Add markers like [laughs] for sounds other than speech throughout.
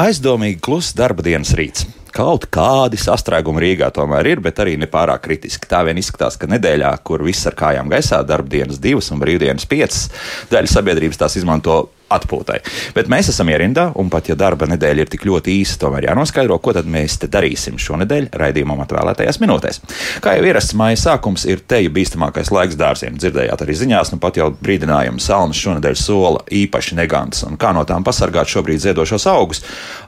aizdomīgi kluss darba dienas rīts. Kaut kādi sastrēgumi Rīgā tomēr ir, bet arī nepārāk kritiski. Tā vien izskatās, ka nedēļā, kur viss ar kājām gaisā, darba dienas divas un brīvdienas piecas, daļa sabiedrības tās izmanto atpūtai. Bet mēs esam ierindā, un pat ja darba nedēļa ir tik ļoti īsa, tomēr jānoskaidro, ko tad mēs te darīsim šonadēļ raidījumam atvēlētajās minūtēs. Kā jau ierasts, māja sākums ir teju bīstamākais laiks dārziem. Dzirdējāt arī ziņās, nu pat jau brīdinājumu salnas šonadēļ sola īpaši negants, un kā no tām pasargāt šobrīd ziedošos augus.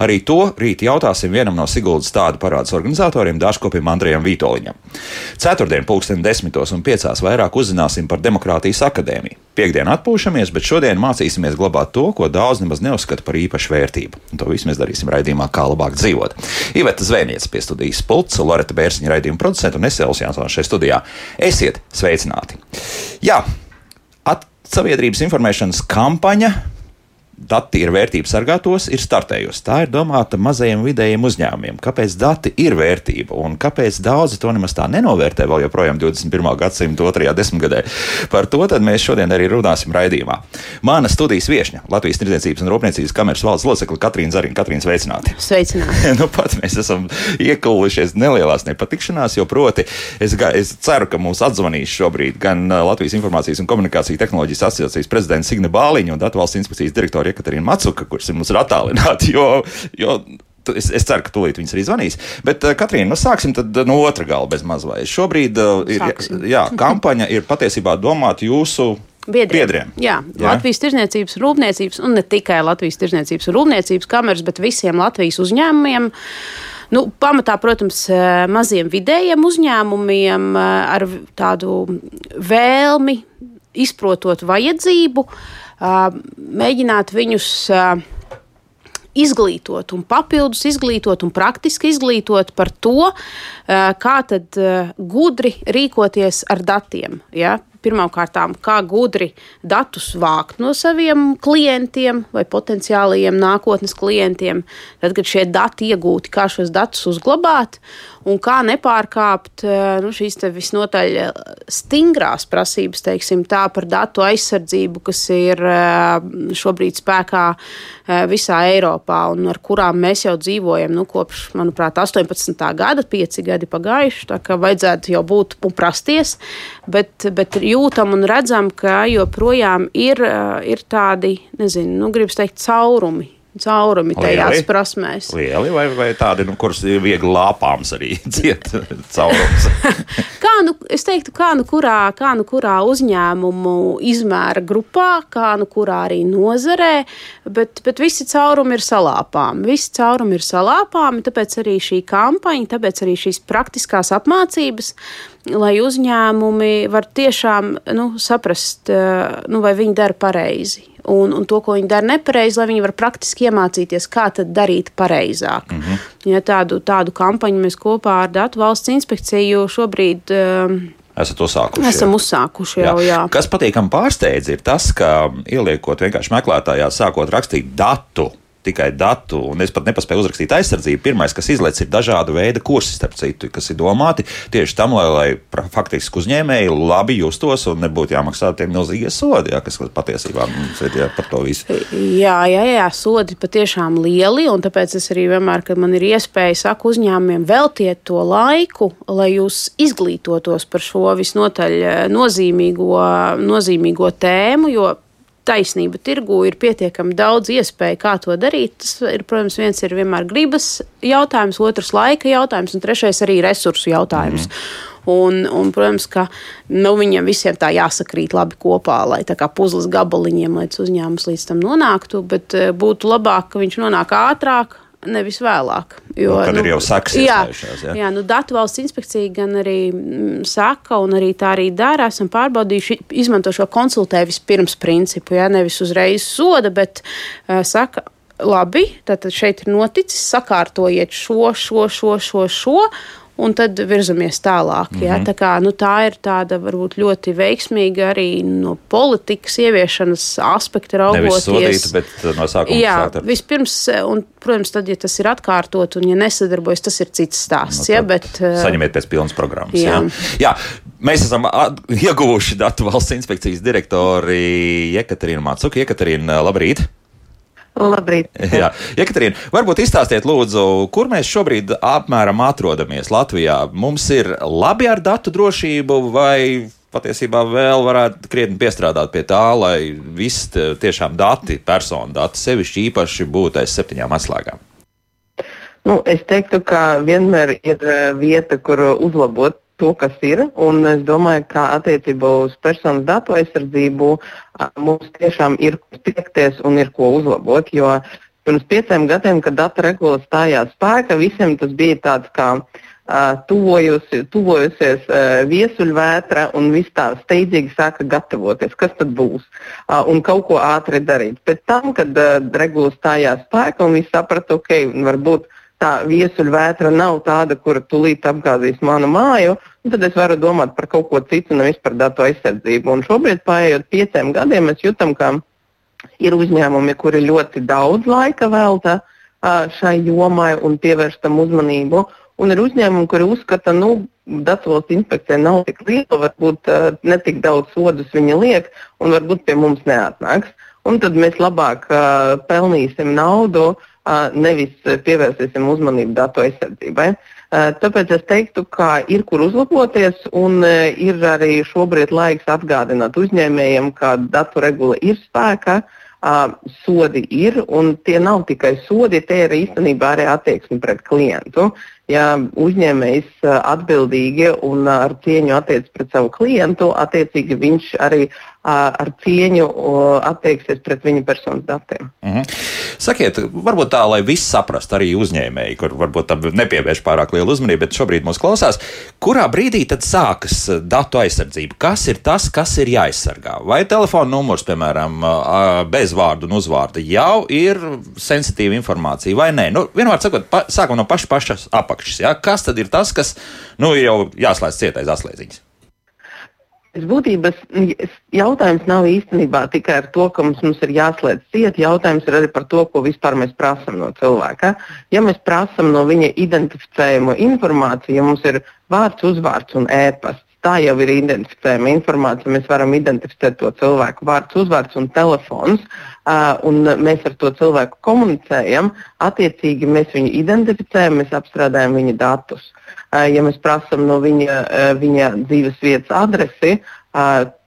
Arī to rīt jautāsim vienam no Siguldas tādu parādas organizatoriem, dārzkopim Andrejam Vitoļņam. Ceturtdien, pulksten desmitos un piecās vairāk uzzināsim par Demokrātijas akadēmiju. Piektdien atpūšamies, bet šodien mācīsimies glabāt to, ko daudz nemaz neuzskata par īpašu vērtību. Un to visu mēs darīsim raidījumā, kā labāk dzīvot. Iveta Zvēniec pie studijas pults, Loreta Bērziņa raidījuma producenta un Esēls Jansons šajā studijā. Esiet sveicināti! Jā, at sabiedrības informēšanas kampaņa dati ir vērtība sargātos, ir startējusi. Tā ir domāta mazajiem vidējiem uzņēmumiem. Kāpēc dati ir vērtība un kāpēc daudzi to nemaz tā nenovērtē vēl joprojām 21. gadsimta otrajā desmitgadē? Par to mēs šodien arī runāsim raidījumā. Mana studijas viesņa, Latvijas Tirdzniecības un Rūpniecības kameras valdes locekle Katrīna Zarina. Katrīna, sveicināti! Sveicināti! [laughs] nu, pat mēs esam iekulušies nelielās nepatikšanās, jo proti es, es ceru, ka mūs atzvanīs šobrīd gan Latvijas Informācijas un Komunikāciju tehnoloģijas asociācijas prezidents Signe Bāliņa un Datu valsts inspekcijas direktors ar Jekaterinu Macuka, kurš ir mums ir attālināti. Jo, jo Es, es ceru, ka tūlīt viņas arī zvanīs. Bet, uh, Katrīna, nu, sāksim no nu, otra gala bez mazliet. Šobrīd uh, ir, Sāksim. jā, kampaņa ir patiesībā domāta jūsu. Biedriem. Biedriem. Jā, jā, Latvijas tirzniecības rūpniecības, un ne tikai Latvijas tirzniecības rūpniecības kameras, bet visiem Latvijas uzņēmumiem. Nu, pamatā, protams, maziem vidējiem uzņēmumiem ar tādu vēlmi, izprotot vajadzību, uh, mēģināt viņus izglītot un papildus izglītot un praktiski izglītot par to, kā tad gudri rīkoties ar datiem. Ja? Pirmkārt, kā gudri datus vākt no saviem klientiem vai potenciālajiem nākotnes klientiem, tad, kad šie dati iegūti, kā šos datus uzglabāt un kā nepārkāpt eh, nu, šīs visnotaļ eh, stingrās prasības, teiksim, tā par datu aizsardzību, kas ir eh, šobrīd spēkā visā Eiropā un ar kurām mēs jau dzīvojam nu, kopš, manuprāt, 18. gada, pieci gadi pagājuši. Tā kā vajadzētu jau būt un prasties, bet, bet jūtam un redzam, ka joprojām ir, ir tādi, nezinu, nu, gribas teikt, caurumi caurumi tajās lieli, prasmēs. Lieli vai, vai tādi, nu, kurus ir viegli lāpāms arī [laughs] dziet caurums? [laughs] kā nu, es teiktu, kā nu, kurā, kā nu kurā uzņēmumu izmēra grupā, kā nu kurā arī nozarē, bet, bet visi caurumi ir salāpāmi. Visi caurumi ir salāpāmi, tāpēc arī šī kampaņa, tāpēc arī šīs praktiskās apmācības lai uzņēmumi var tiešām nu, saprast, eh, nu, vai viņi dara pareizi. Un, un to, ko viņi dara nepareizi, lai viņi var praktiski iemācīties, kā to darīt pareizāk. Mm -hmm. ja tādu, tādu kampaņu mēs kopā ar Datu valsts inspekciju šobrīd. Um, Esat uzsākuši. Esam jā. uzsākuši jau, jā. jā. Kas patīkami pārsteidz, ir tas, ka ieliekot vienkārši meklētājā, sākot rakstīt datu tikai datu, un es pat nepaspēju uzrakstīt aizsardzību. Pirmais, kas izlaiž, ir dažāda veida kursi, starp citu, kas ir domāti tieši tam, lai, lai faktiski uzņēmēji labi justos un nebūtu jāmaksā tie milzīgie sodi, jā, kas patiesībā mums ir jā, par to visu. Jā, jā, jā, sodi patiešām lieli, un tāpēc es arī vienmēr, kad man ir iespēja, saku uzņēmumiem, veltiet to laiku, lai jūs izglītotos par šo visnotaļ nozīmīgo, nozīmīgo tēmu, jo taisnība tirgu, ir pietiekami daudz iespēju, kā to darīt. Tas, ir, protams, viens ir vienmēr gribas jautājums, otrs laika jautājums, un trešais arī resursu jautājums. Mm. Un, un, protams, ka nu, viņiem visiem tā jāsakrīt labi kopā, lai tā kā puzles gabaliņiem, lai tas uzņēmums līdz tam nonāktu. Bet eh, būtu labāk, ka viņš nonāk ātrāk, nevis vēlāk. Jo, nu, kad nu, ir jau sekas jā, jā. jā, nu, datu valsts inspekcija gan arī mm, saka, un arī tā arī dara. Esam pārbaudījuši, izmanto šo konsultē vispirms principu, jā, nevis uzreiz soda, bet uh, saka, labi, tad šeit ir noticis, sakārtojiet šo, šo, šo, šo, šo un tad virzamies tālāk. Mm -hmm. ja? tā, kā, nu, tā ir tāda varbūt ļoti veiksmīga arī no politikas ieviešanas aspekta raugoties. Sodīt, bet uh, no sākuma jā, ar... vispirms, uh, un, protams, tad, ja tas ir atkārtot un ja nesadarbojas, tas ir cits stāsts. Nu, ja, bet, uh, saņemiet pēc pilnas programmas. Jā. Jā. Jā, mēs esam ieguvuši datu valsts inspekcijas direktori Jekaterinu Mācuku. Jekaterina, labrīt! Labrīt. [laughs] Jā, Jekaterīna, varbūt izstāstiet, lūdzu, kur mēs šobrīd apmēram atrodamies Latvijā. Mums ir labi ar datu drošību, vai patiesībā vēl varētu krietni piestrādāt pie tā, lai viss tiešām dati, personu dati, sevišķi īpaši būtu aiz septiņām atslēgām? Nu, es teiktu, ka vienmēr ir eh, vieta, kur uzlabot to, kas ir. Un es domāju, ka attiecībā uz personas datu aizsardzību mums tiešām ir ko tiekties un ir ko uzlabot. Jo pirms pieciem gadiem, kad data regula stājās spēkā, visiem tas bija tāds kā tuvojusi, tuvojusies viesuļvētra un viss tā steidzīgi sāka gatavoties, kas tad būs un kaut ko ātri darīt. Pēc tam, kad regula stājās spēkā un viss saprata, ok, varbūt tā viesuļvētra nav tāda, kura tulīt apgāzīs manu māju, tad es varu domāt par kaut ko citu, nevis par datu aizsardzību. Un šobrīd, paiet pieciem gadiem, mēs jūtam, ka ir uzņēmumi, kuri ļoti daudz laika velta šai jomai un pievērš tam uzmanību. Un ir uzņēmumi, kuri uzskata, ka nu, Datoras inspekcija nav tik liela, varbūt uh, ne tik daudz sodus viņa liek, un varbūt pie mums neatnāks. Un tad mēs labāk uh, pelnīsim naudu uh, nevis pievērsīsim uzmanību datu aizsardzībai. Tāpēc es teiktu, ka ir kur uzlaboties, un ir arī šobrīd laiks atgādināt uzņēmējiem, ka datu regula ir spēkā, sodi ir, un tie nav tikai sodi, tie ir īstenībā arī attieksme pret klientu. Ja uzņēmējs atbildīgi un ar cieņu attiecas pret savu klientu, attiecīgi viņš arī ar cieņu attieksies pret viņa personas datiem. -hmm. Sakiet, varbūt tā, lai viss saprastu, arī uzņēmēji, kur varbūt tam nepievērš pārāk lielu uzmanību, bet šobrīd mūs klausās, kurā brīdī tad sākas datu aizsardzība? Kas ir tas, kas ir jāaizsargā? Vai telefona numurs, piemēram, bez vārdu un uzvārda jau ir sensitīva informācija vai nē? Nu, vienmēr sakot, pa, sākam no paša pašas apakšas. Ja? Kas tad ir tas, kas nu, ir jau jāslēdz cietais atslēdziņas? Pēc būtības jautājums nav īstenībā tikai ar to, ka mums, mums ir jāslēdz ciet. Jautājums ir arī par to, ko vispār mēs prasām no cilvēka. Ja mēs prasām no viņa identificējumu informāciju, ja mums ir vārds, uzvārds un ēpasts, tā jau ir identificējama informācija. Mēs varam identificēt to cilvēku vārds, uzvārds un telefons, uh, un mēs ar to cilvēku komunicējam. Attiecīgi mēs viņu identificējam, mēs apstrādājam viņa datus. Uh, ja mēs prasām no viņa, viņa dzīves vietas adresi,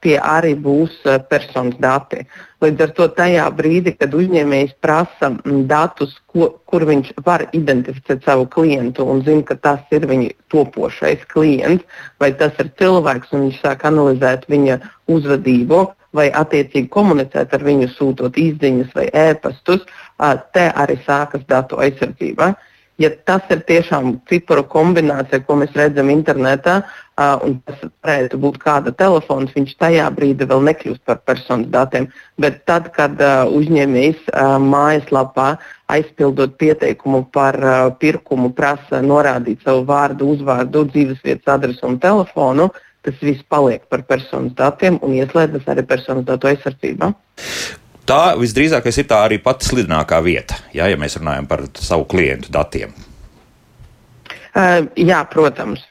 tie arī būs personas dati. Līdz ar to tajā brīdī, kad uzņēmējs prasa datus, ko, kur viņš var identificēt savu klientu un zina, ka tas ir viņa topošais klients, vai tas ir cilvēks, un viņš sāk analizēt viņa uzvedību, vai attiecīgi komunicēt ar viņu, sūtot izziņas vai ēpastus, te arī sākas datu aizsardzība ja tas ir tiešām ciparu kombinācija, ko mēs redzam internetā, uh, un tas varētu būt kāda telefons, viņš tajā brīdī vēl nekļūst par personas datiem. Bet tad, kad uh, uzņēmējs uh, mājaslapā aizpildot pieteikumu par uh, pirkumu, prasa norādīt savu vārdu, uzvārdu, dzīvesvietas adresi un telefonu, tas viss paliek par personas datiem un ieslēdzas arī personas datu aizsardzība tā visdrīzākais ir tā arī pati slidinākā vieta, jā, ja mēs runājam par savu klientu datiem. Uh, jā, protams.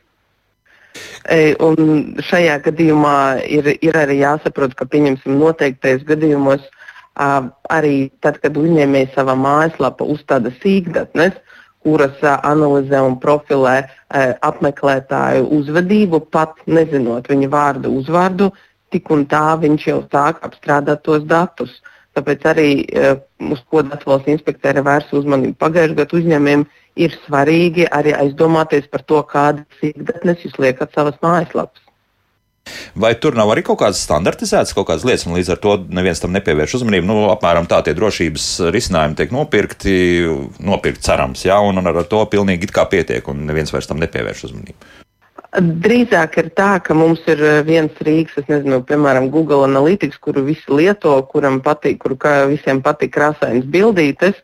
Un šajā gadījumā ir, ir arī jāsaprot, ka pieņemsim noteiktais gadījumos arī tad, kad uzņēmējs savā mājaslapā uzstāda sīkdatnes, kuras analizē un profilē apmeklētāju uzvedību, pat nezinot viņa vārdu, uzvārdu, tik un tā viņš jau sāk apstrādāt tos datus. Uh, Tāpēc arī uh, uz ko Latvijas inspekcija ir vērsta uzmanību pagājušajā gadā uzņēmējiem, ir svarīgi arī aizdomāties par to, kādas sīkdatnes jūs liekat savas mājaslapas. Vai tur nav arī kaut kādas standartizētas kaut kādas lietas, un līdz ar to neviens tam nepievērš uzmanību? Nu, apmēram tā tie drošības risinājumi tiek nopirkti, nopirkt cerams, jā, un, un ar to pilnīgi it kā pietiek, un neviens vairs tam nepievērš uzmanību. Drīzāk ir tā, ka mums ir eh, viens rīks, nezinu, piemēram, Google Analytics, kuru visi lieto, kuram patīk, kuru visiem patīk krāsainas bildītes.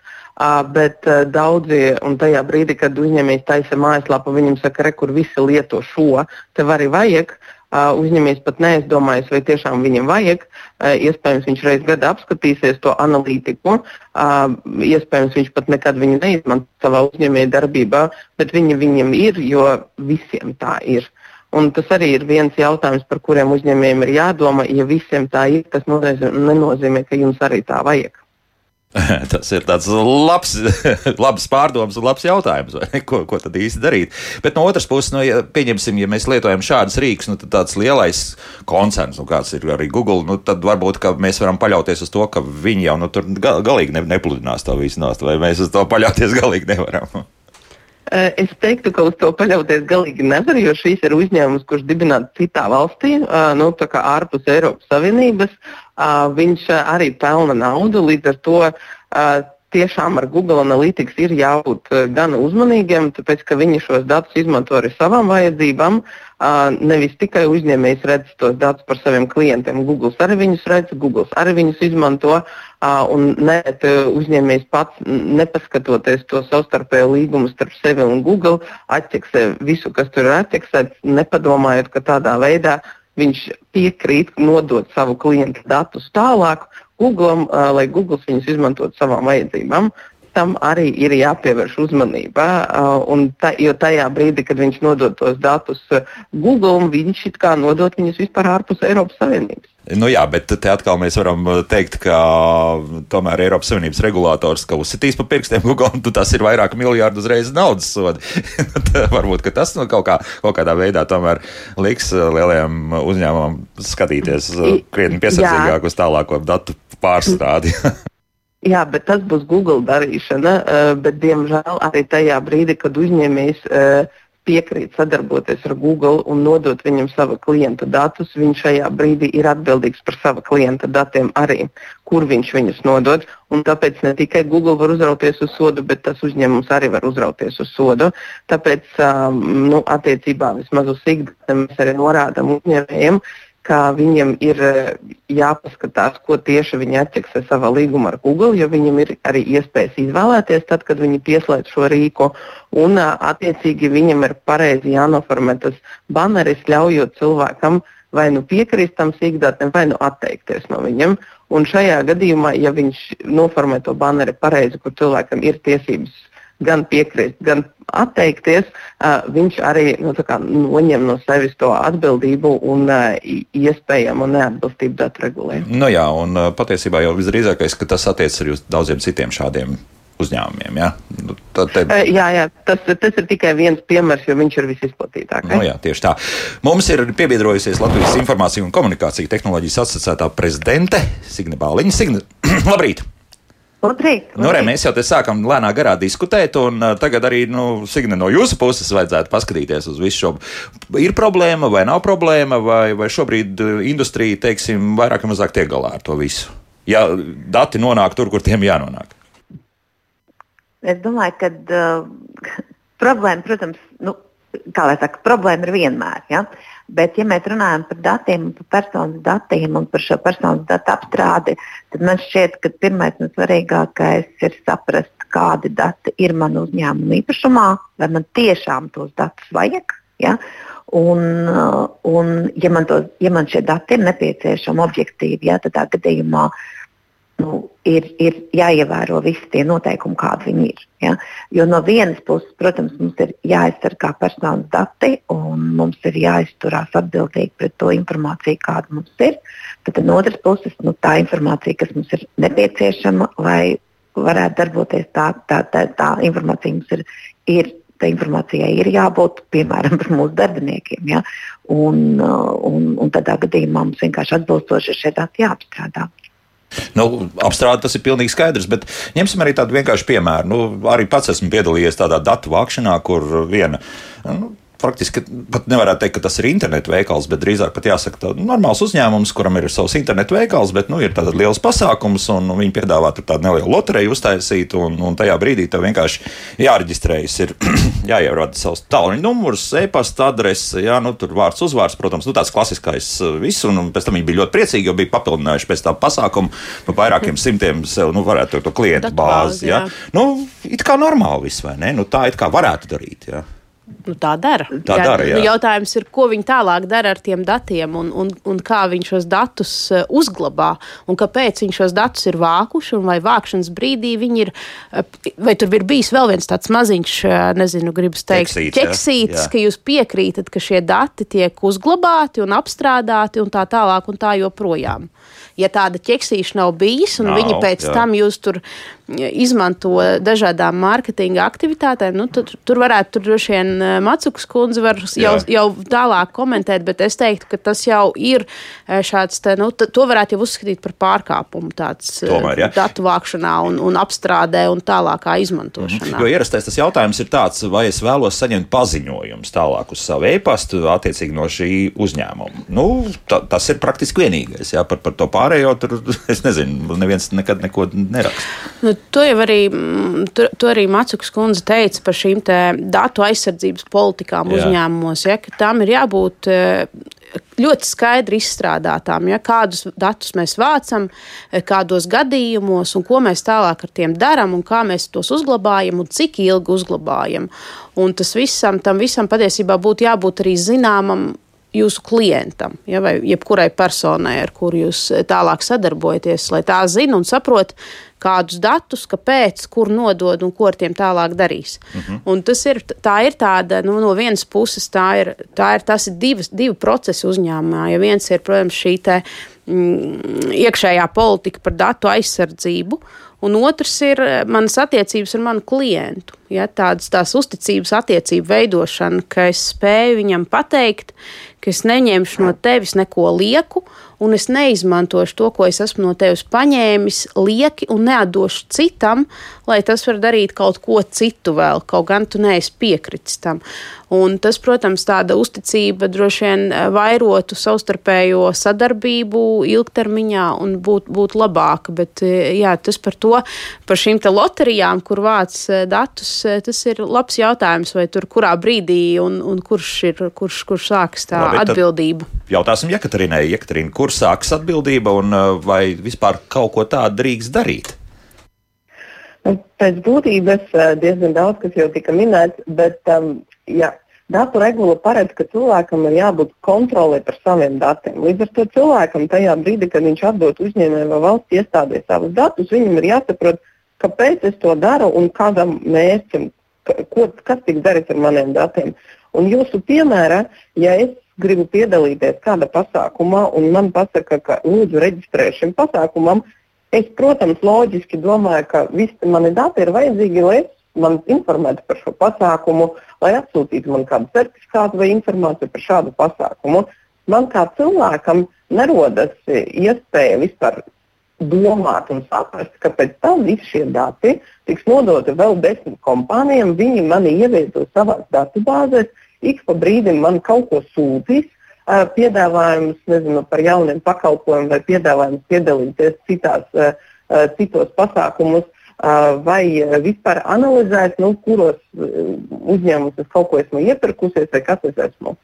Bet daudzi, un tajā brīdī, kad uzņēmējs taisa mājaslapu, viņam saka, re, kur visi lieto šo, tev arī vajag. Uzņēmējs pat neaizdomājas, vai tiešām viņam vajag. Iespējams, viņš reiz gadā apskatīsies to analītiku. Iespējams, viņš pat nekad viņu neizmanto savā uzņēmēja darbībā, bet viņa viņam ir, jo visiem tā ir. Un tas arī ir viens jautājums, par kuriem uzņēmējiem ir jādomā. Ja visiem tā ir, tas nenozīmē, ka jums arī tā vajag. [laughs] Tas ir tāds labs, [laughs] labs pārdoms un labs jautājums, ko, ko tad īsti darīt. Bet no otras puses, nu, ja, pieņemsim, ja mēs lietojam šādas rīks, nu, tad tāds lielais koncerns, nu, kāds ir arī Google, nu, tad varbūt mēs varam paļauties uz to, ka viņi jau nu, tur galīgi ne, nepludinās to visu nost, vai mēs uz to paļauties galīgi nevaram. Es teiktu, ka uz to paļauties galīgi nevar, jo šīs ir uzņēmums, kurš dibināts citā valstī, nu, ārpus Eiropas Savienības. Viņš arī pelna naudu, līdz ar to tiešām ar Google Analytics ir jābūt gan uzmanīgiem, tāpēc ka viņi šos datus izmanto arī savām vajadzībām. Nevis tikai uzņēmējs redz tos datus par saviem klientiem. Google arī viņus redz, Google arī viņus izmanto. Un ne, uzņēmējs pats, nepaskatoties to savstarpēju līgumu starp sevi un Google, atķeksē visu, kas tur ir atķeksēts, nepadomājot, ka tādā veidā viņš piekrīt nodot savu klientu datus tālāk Google, lai Google viņus izmantotu savām vajadzībām tam arī ir jāpievērš uzmanība. Tā, jo tajā brīdī, kad viņš nodod tos datus Google, viņš it kā nodod viņus vispār ārpus Eiropas Savienības. Nu jā, bet te atkal mēs varam teikt, ka tomēr Eiropas Savienības regulators, ka uzsitīs pa pirkstiem [laughs] Google, un tas ir vairāk miljardu uzreiz naudas sodi. [laughs] Varbūt tas nu, kaut, kā, kaut kādā veidā tomēr liks lielajiem uzņēmumam skatīties krietni piesardzīgāk uz tālāko datu pārstrādi. [laughs] Jā, bet tas būs Google darīšana. Bet, diemžēl, arī tajā brīdī, kad uzņēmējs piekrīt sadarboties ar Google un nodot viņam sava klienta datus, viņš šajā brīdī ir atbildīgs par sava klienta datiem arī, kur viņš viņus nodod. Un tāpēc ne tikai Google var uzrauties uz sodu, bet tas uzņēmums arī var uzrauties uz sodu. Tāpēc, nu, attiecībā vismaz uz Sigdatu mēs arī norādām uzņēmējiem, ka viņam ir eh, jāpaskatās, ko tieši viņi atķeksē savā līgumā ar Google, jo viņam ir arī iespējas izvēlēties, tad, kad viņi pieslēdz šo rīku. Un, eh, attiecīgi, viņam ir pareizi jānoformē tas baneris, ļaujot cilvēkam vai nu piekrist tam sīkdatiem, vai nu atteikties no viņiem. Un šajā gadījumā, ja viņš noformē to baneri pareizi, kur cilvēkam ir tiesības gan piekrist, gan atteikties, viņš arī nu, kā, noņem no sevis to atbildību un iespējamu neatbilstību datu regulējumu. Nu jā, un patiesībā jau visdrīzākais, ka tas attiecas arī uz daudziem citiem šādiem uzņēmumiem. Ja? Nu, te... Jā, jā tas, tas ir tikai viens piemērs, jo viņš ir visizplatītākais. Nu, jā, tieši tā. Mums ir piebiedrojusies Latvijas Informāciju un komunikāciju tehnoloģijas asociētā prezidente Signe Bāliņa. Signe, [clears throat] labrīt! Labrīt, labrīt. Nu, re, mēs jau te sākam lēnā garā diskutēt, un uh, tagad arī, nu, Signe, no jūsu puses vajadzētu paskatīties uz visu šo. Ir problēma vai nav problēma, vai, vai šobrīd industrija, teiksim, vairāk vai mazāk tiek galā ar to visu? Ja dati nonāk tur, kur tiem jānonāk. Es domāju, ka uh, [laughs] problēma, protams, nu, kā lai saka, problēma ir vienmēr. Ja? Bet, ja mēs runājam par datiem, par personas datiem un par šo personas datu apstrādi, tad man šķiet, ka pirmais un svarīgākais ir saprast, kādi dati ir man uzņēmuma īpašumā, vai man tiešām tos datus vajag. Ja? Un, un ja, man tos, ja man šie dati ir nepieciešami objektīvi, ja, tad tā gadījumā uh, nu, ir, ir jāievēro visi tie noteikumi, kādi viņi ir. Ja? Jo no vienas puses, protams, mums ir jāaizsargā personas dati un mums ir jāizturās atbildīgi pret to informāciju, kāda mums ir. Tad no otras puses, nu, tā informācija, kas mums ir nepieciešama, lai varētu darboties, tā, tā, tā, tā informācija mums ir. ir Tā informācijai ir jābūt piemēram par mūsu darbiniekiem. Ja? Un, un, un tādā gadījumā mums vienkārši atbilstoši šie dati jāapstrādā. Nu, apstrāde tas ir pilnīgi skaidrs, bet ņemsim arī tādu vienkāršu piemēru. Nu, arī pats esmu piedalījies tādā datu vākšanā, kur viena nu, praktiski pat nevarētu teikt, ka tas ir internetu veikals, bet drīzāk pat jāsaka, ka normāls uzņēmums, kuram ir savs internetu veikals, bet nu, ir tāds liels pasākums, un nu, viņi piedāvā tādu nelielu loteriju uztaisīt, un, un tajā brīdī tev vienkārši jāreģistrējas, ir [clears throat] jāierada savs tālruņa numurs, e-pasta adrese, jā, nu, tur vārds, uzvārds, protams, nu, tāds klasiskais uh, viss, un, un pēc tam viņi bija ļoti priecīgi, jo bija papildinājuši pēc tā pasākuma nu, vairākiem simtiem sev, nu, varētu to klientu bāzi, jā. jā. Nu, it kā normāli viss, vai ne? Nu, tā it kā varētu darīt, jā. Nu, tā dara. Tā jā, dara jā. Nu, jautājums ir, ko viņi tālāk dara ar tiem datiem un, un, un kā viņi šos datus uh, uzglabā un kāpēc viņi šos datus ir vākuši un vai vākšanas brīdī viņi ir, uh, vai tur ir bijis vēl viens tāds maziņš, uh, nezinu, gribas teikt, ķeksīts, ķeksīts ka jūs piekrītat, ka šie dati tiek uzglabāti un apstrādāti un tā tālāk un tā joprojām. Ja tāda ķeksīša nav bijis, un Nav, viņi pēc jā. tam jūs tur izmanto dažādām mārketinga aktivitātēm, nu, tad, tur varētu tur droši vien eh, Macukas kundze var jau, Jā. jau tālāk komentēt, bet es teiktu, ka tas jau ir eh, šāds, te, nu, to varētu jau uzskatīt par pārkāpumu tāds Tomēr, ja. datu vākšanā un, un apstrādē un tālākā izmantošanā. Jo ierastais tas jautājums ir tāds, vai es vēlos saņemt paziņojumus tālāk uz savu e-pastu, attiecīgi no šī uzņēmuma. Nu, ta, tas ir praktiski vienīgais. Jā, par, par to pārējo tur [laughs] es nezinu, neviens nekad neko neraksta. Nu, to jau arī, mm, to, to arī Macukas kundze teica par šīm te datu aizsardzības politikām Jā. uzņēmumos, ja, ka tām ir jābūt eh, ļoti skaidri izstrādātām, ja, kādus datus mēs vācam, eh, kādos gadījumos un ko mēs tālāk ar tiem darām un kā mēs tos uzglabājam un cik ilgi uzglabājam. Un tas visam, tam visam patiesībā būtu jābūt arī zināmam jūsu klientam, ja, vai jebkurai personai, ar kuru jūs eh, tālāk sadarbojaties, lai tā zina un saprot, kādus datus, kāpēc, kur nodod un ko ar tiem tālāk darīs. Uh -huh. Un tas ir, tā ir tāda, nu, no vienas puses, tā ir, tā ir, tas ir divas, divi procesi uzņēmumā. Ja viens ir, protams, šī te, mm, iekšējā politika par datu aizsardzību, un otrs ir eh, manas attiecības ar manu klientu. Ja, tādas tās uzticības attiecību veidošana, ka es spēju viņam pateikt, ka es neņemšu no tevis neko lieku, un es neizmantošu to, ko es esmu no tevis paņēmis, lieki un neatdošu citam, lai tas var darīt kaut ko citu vēl, kaut gan tu neesi piekritis tam. Un tas, protams, tāda uzticība droši vien eh, vairotu savstarpējo sadarbību ilgtermiņā un būtu būt labāka. Bet eh, jā, tas par to, par šīm te loterijām, kur vāc eh, datus, tas ir labs jautājums, vai tur kurā brīdī un, un kurš ir, kurš, kurš sāks tā Labi, atbildība. Jautāsim Jekaterīnai, Jekaterīna, kur sākas atbildība un uh, vai vispār kaut ko tādu drīkst darīt? Nu, Pēc būtības eh, diezgan daudz, kas jau tika minēts, bet um, ja, datu regula paredz, ka cilvēkam ir jābūt kontrolē par saviem datiem. Līdz ar to cilvēkam tajā brīdī, kad viņš atdod uzņēmējai vai valsts iestādē savus datus, viņam ir jāsaprot, kāpēc es to daru un kādam mērķim, ko, kas tiks darīts ar maniem datiem. Un jūsu piemēra, ja es gribu piedalīties kādā pasākumā un man pasaka, ka lūdzu reģistrē šim pasākumam, Es, protams, loģiski domāju, ka visi mani dati ir vajadzīgi, lai es man informētu par šo pasākumu, lai atsūtītu man kādu certifikātu vai informāciju par šādu pasākumu. Man kā cilvēkam nerodas e, iespēja vispār domāt un saprast, ka pēc tam visi šie dati tiks nodoti vēl desmit kompānijām. Viņi mani ievietos savā datubāzēs, ik pa brīdim man kaut ko sūtīs, ā, piedāvājumus nezinu, par jauniem pakalpojumiem vai piedāvājumus piedalīties citās, citos pasākumos. ā, Vai vispār analizēt, nu, kuros uzņēmumus es kaut ko esmu iepirkusies, vai kas es esmu.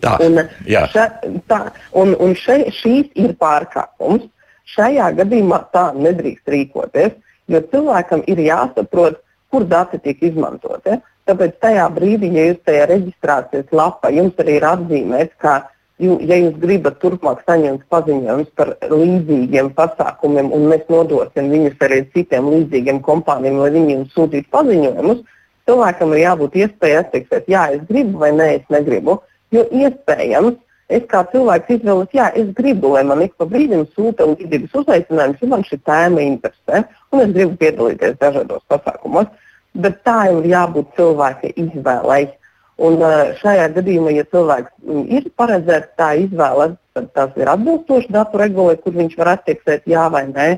Tā, Un, še, tā, un, un še, šīs ir pārkāpums. Šajā gadījumā tā nedrīkst rīkoties, jo cilvēkam ir jāsaprot, kur dati tiek izmantoti. Tāpēc tajā brīdī, ja jūs tajā reģistrācijas lapā, jums arī ir atzīmēts, ka, ja jūs gribat turpmāk saņemt paziņojumus par līdzīgiem pasākumiem, un mēs nodosim viņus arī citiem līdzīgiem kompānijiem, lai viņi jums sūtītu paziņojumus, cilvēkam ir jābūt iespējai atteikt, jā, es gribu vai nē, es negribu. Jo iespējams, es kā cilvēks izvēlos, jā, es gribu, lai man ik pa brīdim sūta līdzīgas uzaicinājumus, jo man šī tēma interesē, un es gribu piedalīties dažādos pasākumos. Bet tā jau ir jābūt cilvēka izvēlei. Un šajā gadījumā, ja cilvēks mm, ir paredzēts tā izvēle, tad tas ir atbilstoši datu regulai, kur viņš var attieksēt jā vai nē.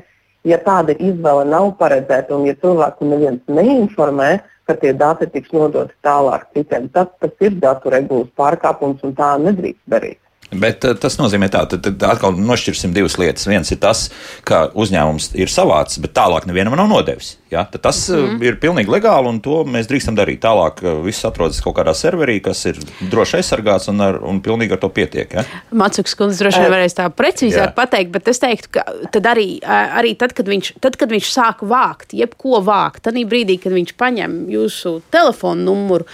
Ja tāda izvēle nav paredzēta un ja cilvēku neviens neinformē, ka tie dati tiks nodoti tālāk citiem, tad tas ir datu regulas pārkāpums un tā nedrīkst darīt. Bet eh, tas nozīmē, tā, tad, tad atkal nošķirsim divas lietas. Viens ir tas, ka uzņēmums ir savāds, bet tālāk nevienam nav nodevis. Ja? Tad tas mm -hmm. ir pilnīgi legāli un to mēs drīkstam darīt. Tālāk eh, viss atrodas kaut kādā serverī, kas ir droši aizsargāts un, ar, un pilnīgi ar to pietiek. Ja? Macuks kundze droši vien varēs tā precīzāk Jā. pateikt, bet es teiktu, ka tad arī, arī tad, kad viņš, tad, kad viņš sāk vākt, jebko vākt, tad brīdī, kad viņš paņem jūsu telefonu numuru,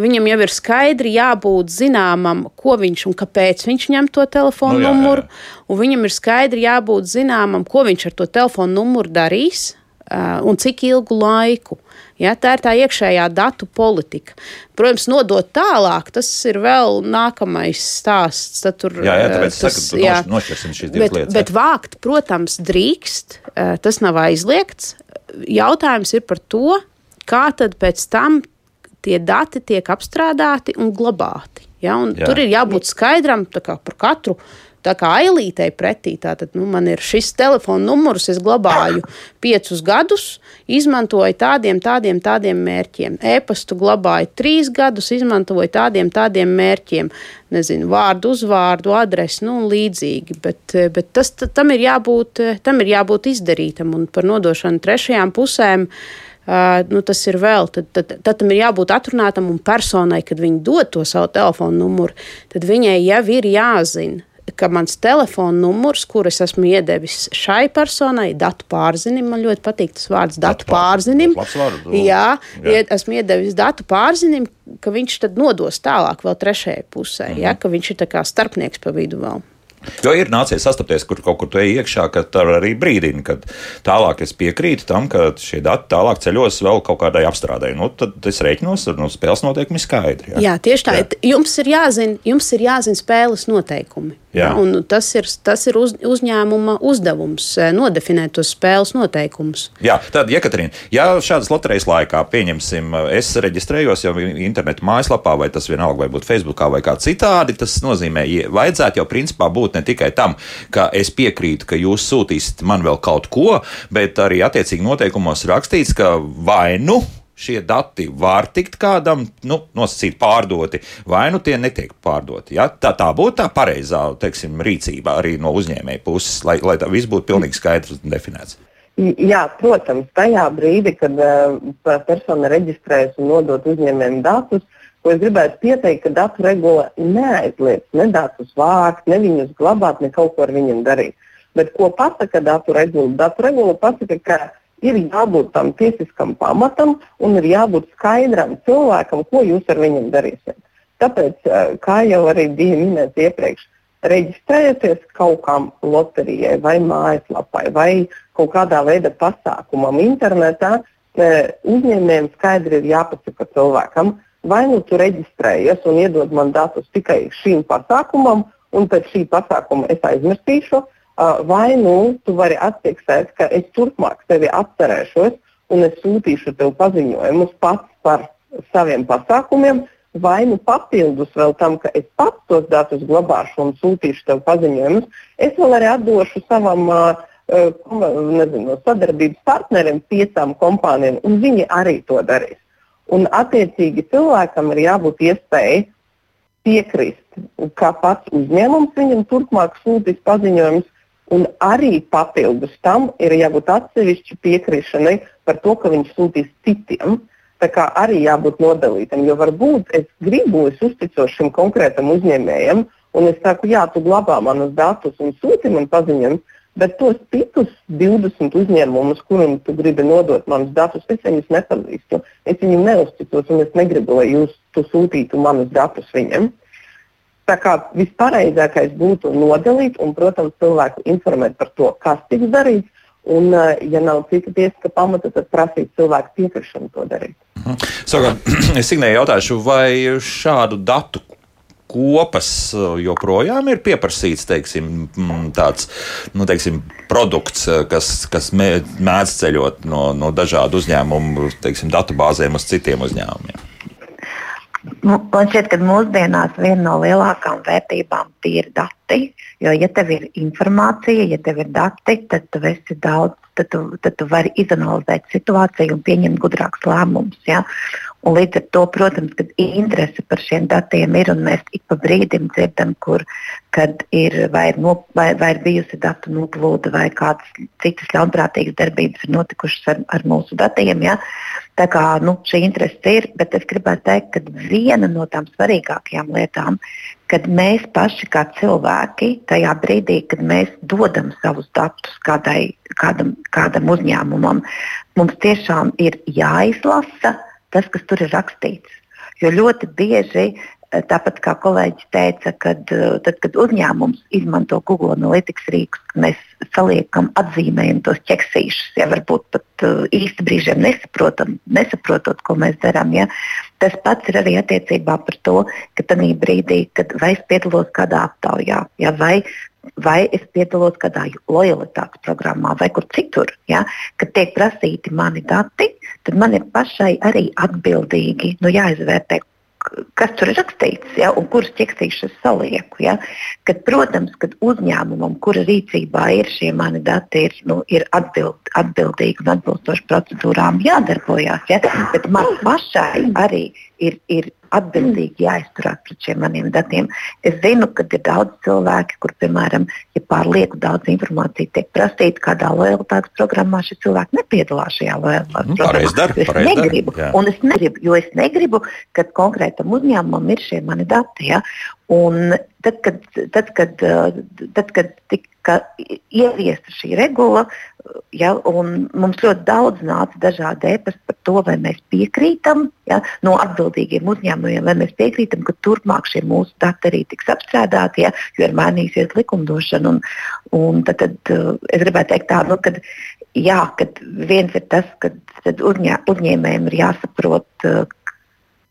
viņam jau ir skaidri jābūt zināmam, ko viņš un kāpēc viņš ņem to telefonu Nu jā, jā, jā. numuru, un viņam ir skaidri jābūt zināmam, ko viņš ar to telefonu numuru darīs. un cik ilgu laiku. Ja, tā ir tā iekšējā datu politika. Protams, nodot tālāk, tas ir vēl nākamais stāsts. Tad tur, jā, jā, tāpēc tas, saku, jā, nošķirsim šīs divas bet, lietas. Bet vākt, protams, drīkst, tas nav aizliegts. Jautājums ir par to, kā tad pēc tam tie dati tiek apstrādāti un glabāti. Ja? Un jā. Tur ir jābūt skaidram par katru tā kā ailītei pretī. Tātad, nu, man ir šis telefona numurs, es glabāju piecus gadus, izmantoju tādiem, tādiem, tādiem mērķiem. E-pastu glabāju trīs gadus, izmantoju tādiem, tādiem mērķiem. Nezinu, vārdu, uzvārdu, adresi, nu, līdzīgi. Bet, bet tas, tam, ir jābūt, tam ir jābūt izdarītam un par nodošanu trešajām pusēm. Uh, nu, tas ir vēl, tad, tad, tad tam ir jābūt atrunātam un personai, kad viņi dod to savu telefonu numuru, tad viņai jau ir jāzina, ka mans telefona numurs, kurus esmu iedevis šai personai, datu pārzinim, man ļoti patīk tas vārds, datu, datu pārzinim. Vārdu, jā, jā. Ied, esmu iedevis datu pārzinim, ka viņš tad nodos tālāk vēl trešajai pusē, mm -hmm. ja, ka viņš ir tā kā starpnieks pa vidu vēl. Jo ir nācies sastapties, kur kaut kur tu ej iekšā, ka tā arī brīdina, ka tālāk es piekrītu tam, ka šie dati tālāk ceļos vēl kaut kādai apstrādē. Nu, tad es reiķinos ar nu, spēles noteikumiem skaidri. Jā. jā, tieši tā. Jā. Jums ir jāzina, jums ir jāzina spēles noteikumi. Jā, tas ir, tas ir uz, uzņēmuma uzdevums eh, nodefinēt tos spēles noteikumus. Jā, tad, Jekaterīna, ja šādas loterijas laikā, pieņemsim, es reģistrējos jau internetu mājaslapā, vai tas vienalga, vai būtu Facebookā vai kā citādi, tas nozīmē, ja vajadzētu jau principā būt ne tikai tam, ka es piekrītu, ka jūs sūtīsiet man vēl kaut ko, bet arī attiecīgi noteikumos rakstīts, ka vai nu šie dati var tikt kādam nu, nosacīt pārdoti, vai nu tie netiek pārdoti. Ja? Tā, tā būtu tā pareizā teiksim, rīcība arī no uzņēmēja puses, lai, lai tā viss būtu pilnīgi skaidrs un definēts. Jā, protams, tajā brīdī, kad uh, persona reģistrējas un nodot uzņēmējiem datus, ko es gribētu pieteikt, ka datu regula neaizliedz ne datus vākt, ne viņus glabāt, ne kaut ko ar viņiem darīt. Bet ko pasaka datu regula? Datu regula pasaka, ka ir jābūt tam tiesiskam pamatam un ir jābūt skaidram cilvēkam, ko jūs ar viņiem darīsiet. Tāpēc, eh, kā jau arī bija minēts iepriekš, reģistrējieties kaut kam loterijai vai mājaslapai vai kaut kādā veidā pasākumam internetā, eh, uzņēmējiem skaidri ir jāpasaka cilvēkam, vai nu tu reģistrējies un iedod man datus tikai šīm pasākumam, un pēc šī pasākuma es aizmirsīšu, vai nu tu vari atfiksēt, ka es turpmāk tevi atcerēšos un es sūtīšu tev paziņojumus pats par saviem pasākumiem, vai nu papildus vēl tam, ka es pats tos datus glabāšu un sūtīšu tev paziņojumus, es vēl arī atdošu savam uh, nezinu, sadarbības partnerim, piecām kompānijām, un viņi arī to darīs. Un, attiecīgi, cilvēkam ir jābūt iespējai piekrist, ka pats uzņēmums viņam turpmāk sūtīs paziņojumus, Un arī papildus tam ir jābūt atsevišķi piekrišanai par to, ka viņš sūtīs citiem. Tā kā arī jābūt nodalītam, jo varbūt es gribu, es uzticos šim konkrētam uzņēmējam, un es saku, jā, tu glabā manus datus un sūti man paziņojumu, bet tos citus 20 uzņēmumus, kuriem tu gribi nodot manus datus, es viņus nepazīstu. Es viņiem neuzticos, un es negribu, lai jūs sūtītu manus datus viņiem. Tā kā vispareizākais būtu nodalīt un, protams, cilvēku informēt par to, kas tiks darīts. Un, eh, ja nav cita tiesiska pamata, tad prasīt cilvēku piekrišanu to darīt. Mhm. Savukārt, [clears throat] es Signēju jautāšu, vai šādu datu kopas eh, joprojām ir pieprasīts teiksim, mm, tāds nu, teiksim, produkts, eh, kas, kas mēdz ceļot no, no dažādu uzņēmumu teiksim, datubāzēm uz citiem uzņēmumiem. Nu, man šķiet, ka mūsdienās viena no lielākajām vērtībām ir dati. Jo, ja tev ir informācija, ja tev ir dati, tad tu esi daudz, tad tu, tad tu vari izanalizēt situāciju un pieņemt gudrākus lēmumus. Ja? Un līdz ar to, protams, kad interese par šiem datiem ir, un mēs ik pa brīdim dzirdam, kur ir vai, no, vai, vai ir bijusi datu noplūde, vai kādas citas ļaunprātīgas darbības ir notikušas ar, ar mūsu datiem. Ja? Tā kā nu, šī interese ir, bet es gribētu teikt, ka viena no tām svarīgākajām lietām, kad mēs paši kā cilvēki, tajā brīdī, kad mēs dodam savus datus kādai, kādam, kādam uzņēmumam, mums tiešām ir jāizlasa tas, kas tur ir rakstīts. Jo ļoti bieži Tāpat kā kolēģis teica, kad, tad, kad uzņēmums izmanto Google Analytics rīkus, mēs saliekam, atzīmējam tos ķeksīšus, ja varbūt pat īsti brīžiem nesaprotam, nesaprotot, ko mēs darām. Ja. Tas pats ir arī attiecībā par to, ka tajā brīdī, kad vai es piedalos kādā aptaujā, ja, vai vai es piedalos kādā lojalitātes programmā vai kur citur, ja, kad tiek prasīti mani dati, tad man ir pašai arī atbildīgi nu, jāizvērtē, kas tur ir rakstīts ja, un kuras ķeksīšas salieku. Ja. Kad, protams, kad uzņēmumam, kura rīcībā ir šie mani dati, ir, nu, ir atbild, atbildīgi un atbilstoši procedūrām jādarbojas, ja, bet man pašai arī ir, ir atbildīgi jāizturās pret šiem maniem datiem. Es zinu, ka ir daudz cilvēki, kur, piemēram, ja pārlieku daudz informācijas tiek prasīta kādā lojalitātes programmā, šie cilvēki nepiedalās šajā lojalitātes nu, programmā. Dar, es negribu, dar, un es negribu, jo es negribu, ka konkrētam uzņēmumam ir šie mani dati. Ja? Un tad, kad, tad, kad, tad, kad tika ieviesta šī regula, ja, mums ļoti daudz nāca dažādi ēpasti par to, vai mēs piekrītam ja, no atbildīgiem uzņēmumiem, vai mēs piekrītam, ka turpmāk šie mūsu dati arī tiks apstrādāti, ja, jo ir mainīsies likumdošana. Un, un tad, tad, es gribētu teikt, tā, nu, kad, jā, kad viens ir tas, ka uzņē, uzņēmējiem ir jāsaprot,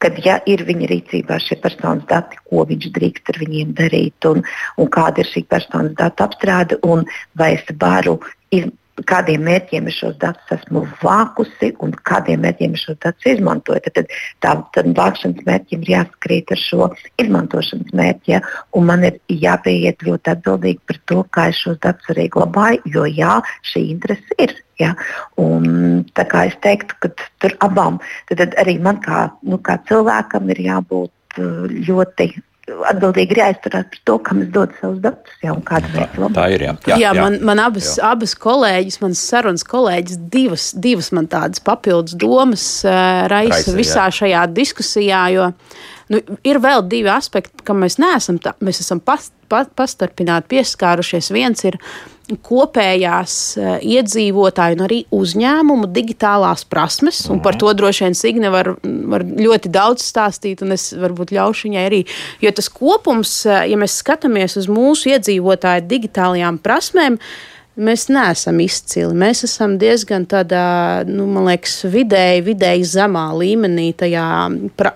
kad ja ir viņa rīcībā šie personas dati, ko viņš drīkst ar viņiem darīt, un, un kāda ir šī personas datu apstrāde, un vai es varu iz, kādiem mērķiem es šos datus esmu vākusi un kādiem mērķiem es šos datus izmantoju. Tad, tad tā vākšanas mērķim ir jāskrīt ar šo izmantošanas mērķi. Ja? Man ir jāpieiet ļoti atbildīgi par to, kā es šos datus arī glabāju, jo jā, šī interese ir. Ja? Un, es teiktu, ka tur abām, tad, tad arī man kā, nu, kā cilvēkam ir jābūt uh, ļoti atbildīgi ir jāizturās par to, kam es dodu savus datus. Jā, tā, tā ir. Jā, jā, jā, jā. man, man abas, jā. abas kolēģis, manas sarunas kolēģis, divas, divas man tādas papildus domas uh, raisa, raisa visā jā. šajā diskusijā. Jo, nu, ir vēl divi aspekti, kam mēs neesam, tā, mēs esam pas, pa, pastarpināti pieskārušies. Viens ir kopējās uh, iedzīvotāju un arī uzņēmumu digitālās prasmes. -hmm. Par to droši vien Signe var, var ļoti daudz stāstīt, un es varbūt ļaušu viņai arī. Jo tas kopums, uh, ja mēs skatāmies uz mūsu iedzīvotāju digitālajām prasmēm, uh, Mēs neesam izcili. Mēs esam diezgan tādā, nu, man liekas, vidēji, vidēji zemā līmenī, tajā pra,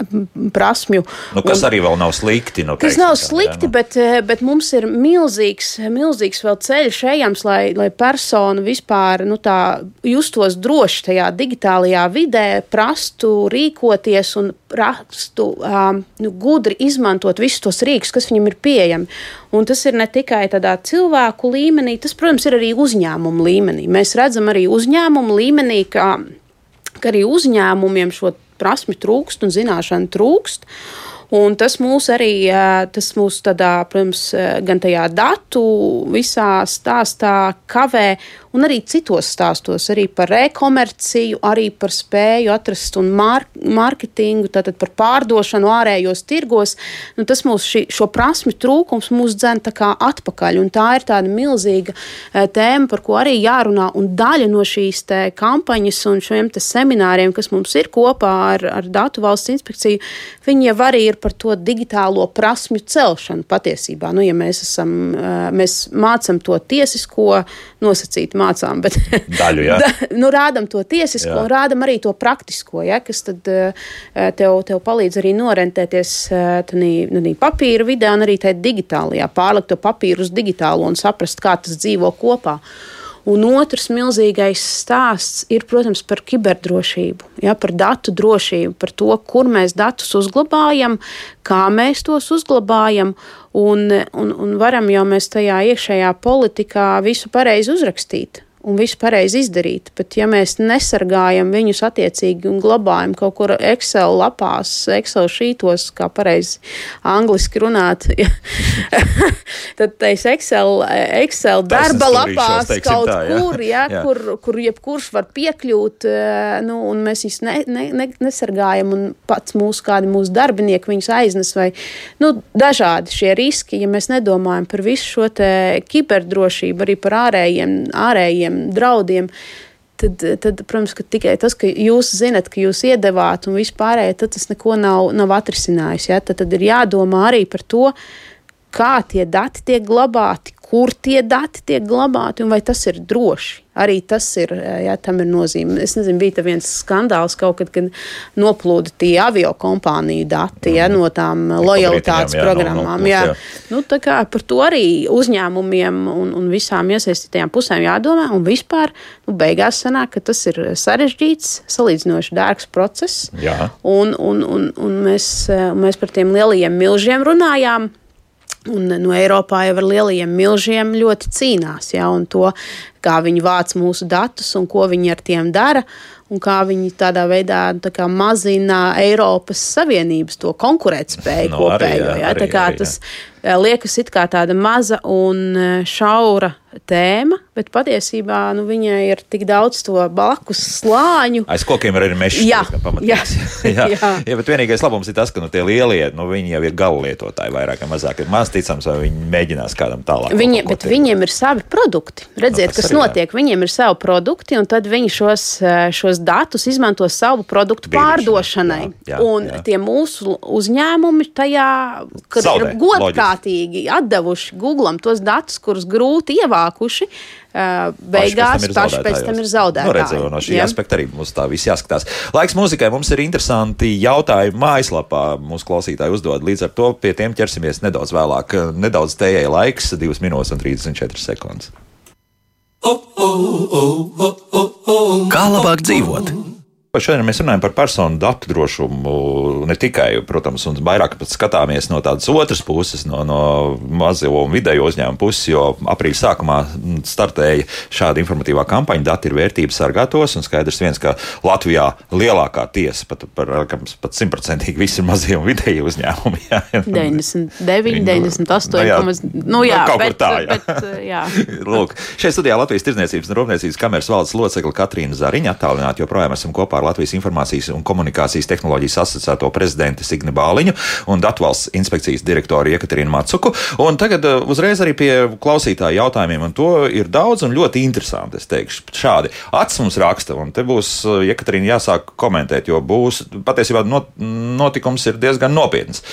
prasmju. Nu, kas un, arī vēl nav slikti. Nu, kas nav slikti, jā, nu. bet, eh, bet mums ir milzīgs, milzīgs vēl ceļš ejams, lai, lai persona vispār nu, tā, justos droši tajā digitālajā vidē, prastu rīkoties un prastu um, nu, gudri izmantot visus tos rīkus, kas viņam ir pieejami. Un tas ir ne tikai tādā cilvēku līmenī, tas, protams, ir arī uzņēmumu līmenī. Mēs redzam arī uzņēmumu līmenī, ka, ka arī uzņēmumiem šo prasmi trūkst un zināšanu trūkst. Un tas mūs arī, tas mūs tādā, protams, gan tajā datu visā stāstā kavē un arī citos stāstos, arī par e-komerciju, arī par spēju atrast un mar mārketingu, tātad par pārdošanu ārējos tirgos. Nu, tas mūs šī, šo prasmi trūkums mūs dzen tā kā atpakaļ, un tā ir tāda milzīga e, tēma, par ko arī jārunā, un daļa no šīs kampaņas un šiem semināriem, kas mums ir kopā ar, ar Datu valsts inspekciju, viņi jau arī ir par to digitālo prasmju celšanu patiesībā. Nu, ja mēs, esam, e, mēs mācam to tiesisko nosacītu mācām, bet [laughs] daļu, ja? da, nu, rādam to tiesisko, jā. un rādam arī to praktisko, ja, kas tad uh, tev, tev palīdz arī norentēties uh, tādā papīra vidē, un arī tajā digitālajā, pārlikt to papīru uz digitālo un saprast, kā tas dzīvo kopā. Un otrs milzīgais stāsts ir, protams, par kiberdrošību, ja, par datu drošību, par to, kur mēs datus uzglabājam, kā mēs tos uzglabājam. Un, un, un varam jau mēs tajā iekšējā politikā visu pareizi uzrakstīt un visu pareizi izdarīt. Bet, ja mēs nesargājam viņus attiecīgi un glabājam kaut kur Excel lapās, Excel šītos, kā pareizi angliski runāt, [laughs] tad tais Excel, Excel darba lapās kaut tā, ja. kur, ja, jā. kur, kur jebkurš var piekļūt, eh, nu, un mēs viņus ne, ne, ne, nesargājam, un pats mūsu kādi mūsu darbinieki viņus aiznes, vai nu, dažādi šie riski, ja mēs nedomājam par visu šo kiberdrošību, arī par ārējiem, ārējiem draudiem. tad, tad, protams, ka tikai tas, ka jūs zinat, ka jūs iedevāt un vispārējais, tad tas neko nav, nav atrisinājis. Ja? Tad, tad ir jādomā arī par to, kā tie dati tiek glabāti, kur tie dati tiek glabāti un vai tas ir droši. Arī tas ir, jā, tam ir nozīme. Es nezinu, bija viens skandāls kaut kad, kad noplūda tie avio kompāniju dati jā, no tām lojalitātes programmām. Jā, jā. Nu, tā kā par to arī uzņēmumiem un, un visām iesaistītajām pusēm jādomā. Un vispār nu, beigās sanāk, ka tas ir sarežģīts, salīdzinoši dārgs process. Jā. Un, un, un, un mēs, mēs par tiem lielajiem milžiem runājām Un no Eiropā jau ar lielajiem milžiem ļoti cīnās. Ja, to, kā viņi vāc mūsu datus un ko viņi ar tiem dara. Un kā viņi tādā veidā tā mazina Eiropas Savienības to konkurētspēju no, kopējo. Arī, jā, ja, arī, arī, tas jā. Liekas it kā tāda maza un šaura tēma, bet patiesībā nu, viņai ir tik daudz to blakus slāņu. Aiz kokiem ir arī mežs. Jā, jā, [laughs] jā. jā. jā, bet vienīgais labums ir tas, ka nu, tie lielie, nu, jau ir galvlietotāji vairāk vai mazāk. Ir maz ticams, vai viņi mēģinās kādam tālāk. Viņi, bet tiek. viņiem ir savi produkti. Redziet, no, kas arī, notiek. Jā. Viņiem ir savi produkti, un tad viņi šos, šos datus izmanto savu produktu Brīdišana, pārdošanai. Jā, jā, un jā. tie mūsu uzņēmumi tajā, kad Zaudē, ir godprātīgi loģiski. atdevuši Googlam tos datus, kurus grūti ievākuši, beigās paši, paši pēc tam ir zaudētāji. Nu, redzu, no šī ja? aspekta arī mums tā viss jāskatās. Laiks mūzikai mums ir interesanti jautājumi mājaslapā. Mūsu klausītāji uzdod līdz ar to pie tiem ķersimies nedaudz vēlāk. Nedaudz tējai laiks, 2 minūtes un 34 sekundes. Kā labāk dzīvot? Šodien mēs runājam par personu datu drošumu. Ne tikai, protams, un vairāk pat skatāmies no tādas otras puses, no, no mazo un vidējo uzņēmumu puses, jo aprīļa sākumā startēja šāda informatīvā kampaņa. Dati ir vērtības sargātos, un skaidrs viens, ka Latvijā lielākā tiesa, pat, par, simtprocentīgi visi ir mazie un vidēji uzņēmumi. Jā. 99, 98, nu, jā, nu, jā, kaut bet, kur tā. Jā. Bet, jā. [laughs] Lūk, šeit studijā Latvijas Tirzniecības un Rūpniecības kameras valdes locekla Katrīna Zariņa attālināti joprojām esam kopā ar Latvijas Informācijas un komunikācijas tehnoloģijas asociēto prezidentu Signi Bāliņu un Datvalsts inspekcijas direktoru Jekaterinu Matsuku. Un tagad uh, uzreiz arī pie klausītāju jautājumiem, un to ir daudz un ļoti interesanti. Es teikšu, šādi acis mums raksta, un te būs uh, Jekaterina jāsāk komentēt, jo būs patiesībā not, notikums ir diezgan nopietns.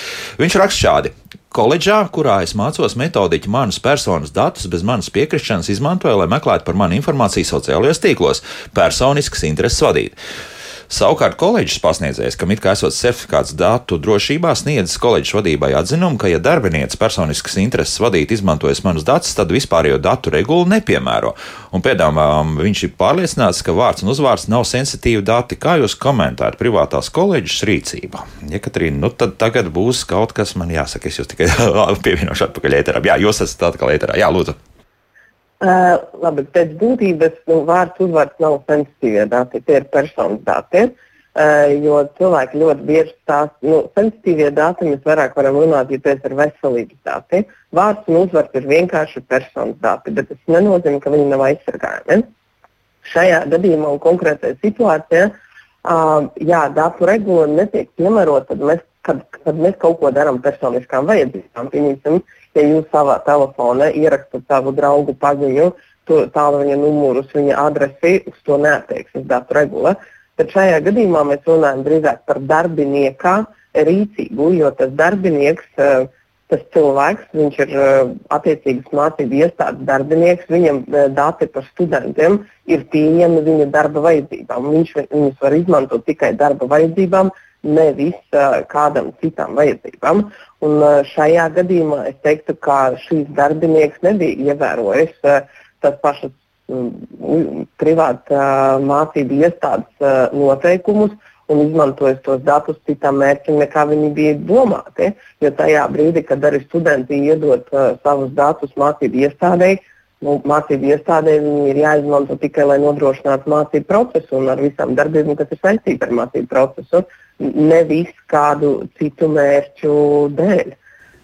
Viņš raksta šādi. Koledžā, kurā es mācos, metodiķi manus personas datus bez manas piekrišanas izmantoja, lai meklētu par mani informāciju sociālajos tīklos, personiskas intereses vadīt. Savukārt koledžas pasniedzējs, kam it kā esot certifikāts datu drošībā, sniedzis koledžas vadībai atzinumu, ka, ja darbinieks personiskas intereses vadīt izmantojas manus datus, tad vispārējo datu regulu nepiemēro. Un pēdām viņš ir pārliecināts, ka vārds un uzvārds nav sensitīvi dati. Kā jūs komentējat privātās koledžas rīcību? Ja, Katrīna, nu tad tagad būs kaut kas man jāsaka, es jūs tikai [laughs] pievienošu atpakaļ ēterā. Jā, jūs esat atkal ēterā. Jā, lūdzu. Uh, labi, pēc būtības nu, vārds uzvārds nav sensitīvie dati, tie ir personas dati. Uh, jo cilvēki ļoti bieži tās nu, sensitīvie dati mēs vairāk varam runāt, ja tas ir veselības dati. Vārds un uzvārds ir vienkārši personas dati, bet tas nenozīmē, ka viņi nav aizsargājami. Šajā gadījumā un konkrētajā situācijā, uh, ja datu regula netiek piemērota, tad mēs, kad, kad mēs kaut ko darām personiskām vajadzībām, pieņemsim, ja jūs savā telefonā ierakstat savu draugu paziņu, tālruņa numurus, viņa adresi, uz to neatteiksies datu regula. Tad šajā gadījumā mēs runājam drīzāk par darbinieka rīcību, jo tas darbinieks, eh, tas cilvēks, viņš ir eh, attiecīgas mācību iestādes darbinieks, viņam eh, dati par studentiem ir pieejami viņa darba vajadzībām. Viņš viņus var izmantot tikai darba vajadzībām, nevis kādam citam vajadzībām. Un, šajā gadījumā es teiktu, ka šīs darbinieks nebija ievērojis tas pašas privāta mācību iestādes noteikumus un izmantojis tos datus citam mērķim, nekā viņi bija domāti. Jo tajā brīdī, kad arī studenti iedod savus datus mācību iestādēji, nu, mācību iestādē viņi ir jāizmanto tikai, lai nodrošinātu mācību procesu un ar visām darbībām, kas ir saistītas ar mācību procesu. Uh, nevis kādu citu mērķu dēļ.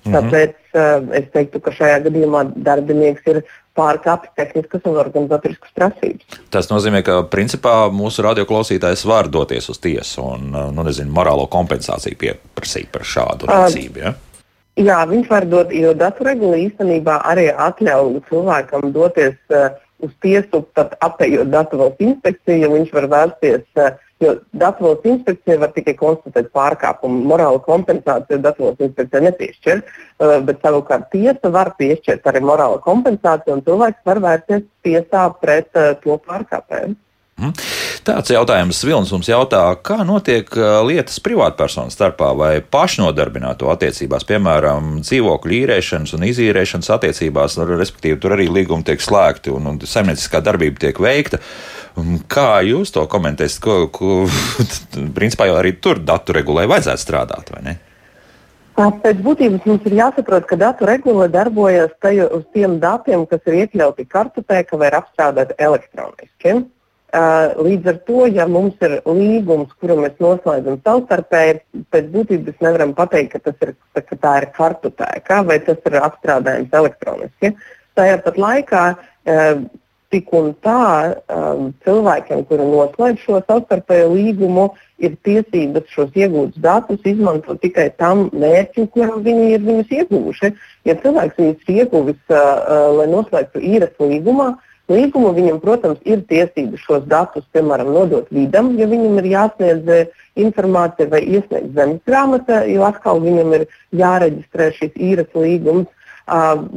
-hmm. Tāpēc uh, es teiktu, ka šajā gadījumā darbinieks ir pārkāpis tehniskas un organizatoriskas prasības. Tas nozīmē, ka principā mūsu radioklausītājs var doties uz tiesu un uh, nu, nezinu, morālo kompensāciju pieprasīt par šādu rīcību. Ja? Jā, viņš var dot, jo datu regula īstenībā arī atļauj cilvēkam doties uh, uz tiesu, tad apējot datu valsts inspekciju, viņš var vērsties. Uh, Jo valsts inspekcija var tikai konstatēt pārkāpumu. Morāla kompensācija valsts inspekcija nepiešķir, uh, bet savukārt tiesa var piešķirt arī morāla kompensāciju, un cilvēks var vērsties tiesā pret uh, to pārkāpēju. Mhm. Tāds jautājums Vilnis mums jautā, kā notiek uh, lietas privātpersonu starpā vai pašnodarbināto attiecībās, piemēram, dzīvokļu īrēšanas un izīrēšanas attiecībās, respektīvi tur arī līgumi tiek slēgti un, un saimnieciskā darbība tiek veikta. Kā jūs to komentēsiet? Ko, ko, [laughs] principā jau arī tur datu regulē vajadzētu strādāt, vai ne? Pēc būtības mums ir jāsaprot, ka datu regula darbojas uz tiem datiem, kas ir iekļauti kartotēkā vai apstrādāti elektroniski. Līdz ar to, ja mums ir līgums, kuru mēs noslēdzam savstarpēji, pēc būtības nevaram pateikt, ka, ir, ka tā ir kartotēka vai tas ir apstrādājums elektroniski. Tajā pat laikā tik un tā cilvēkiem, kuri noslēdz šo savstarpējo līgumu, ir tiesības šos iegūtus datus izmantot tikai tam mērķim, kuram viņi ir viņus ieguvuši. Ja cilvēks viņus ir ieguvis, lai noslēgtu īres līgumā, līgumu viņam, protams, ir tiesības šos datus, piemēram, nodot vidam, ja viņam ir jāsniedz uh, informācija vai iesniegt zemes grāmata, jo atkal viņam ir jāreģistrē šis īres līgums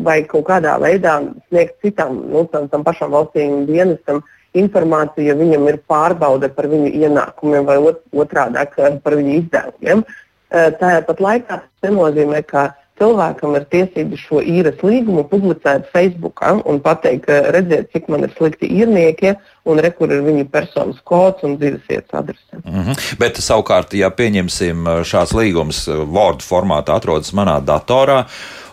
vai kaut kādā veidā sniegt citam, nu, tam, tam pašam valstīm dienestam informāciju, ja viņam ir pārbaude par viņu ienākumiem vai ot, otrādi par viņu izdevumiem. Tāpat laikā tas nenozīmē, ka cilvēkam ir tiesības šo īres līgumu publicēt Facebook un pateikt, redziet, cik man ir slikti īrnieki, un re, kur ir viņu personas kods un dzīves vietas adrese. Mm -hmm. Bet savukārt, ja pieņemsim šāds līgums Word formātā atrodas manā datorā,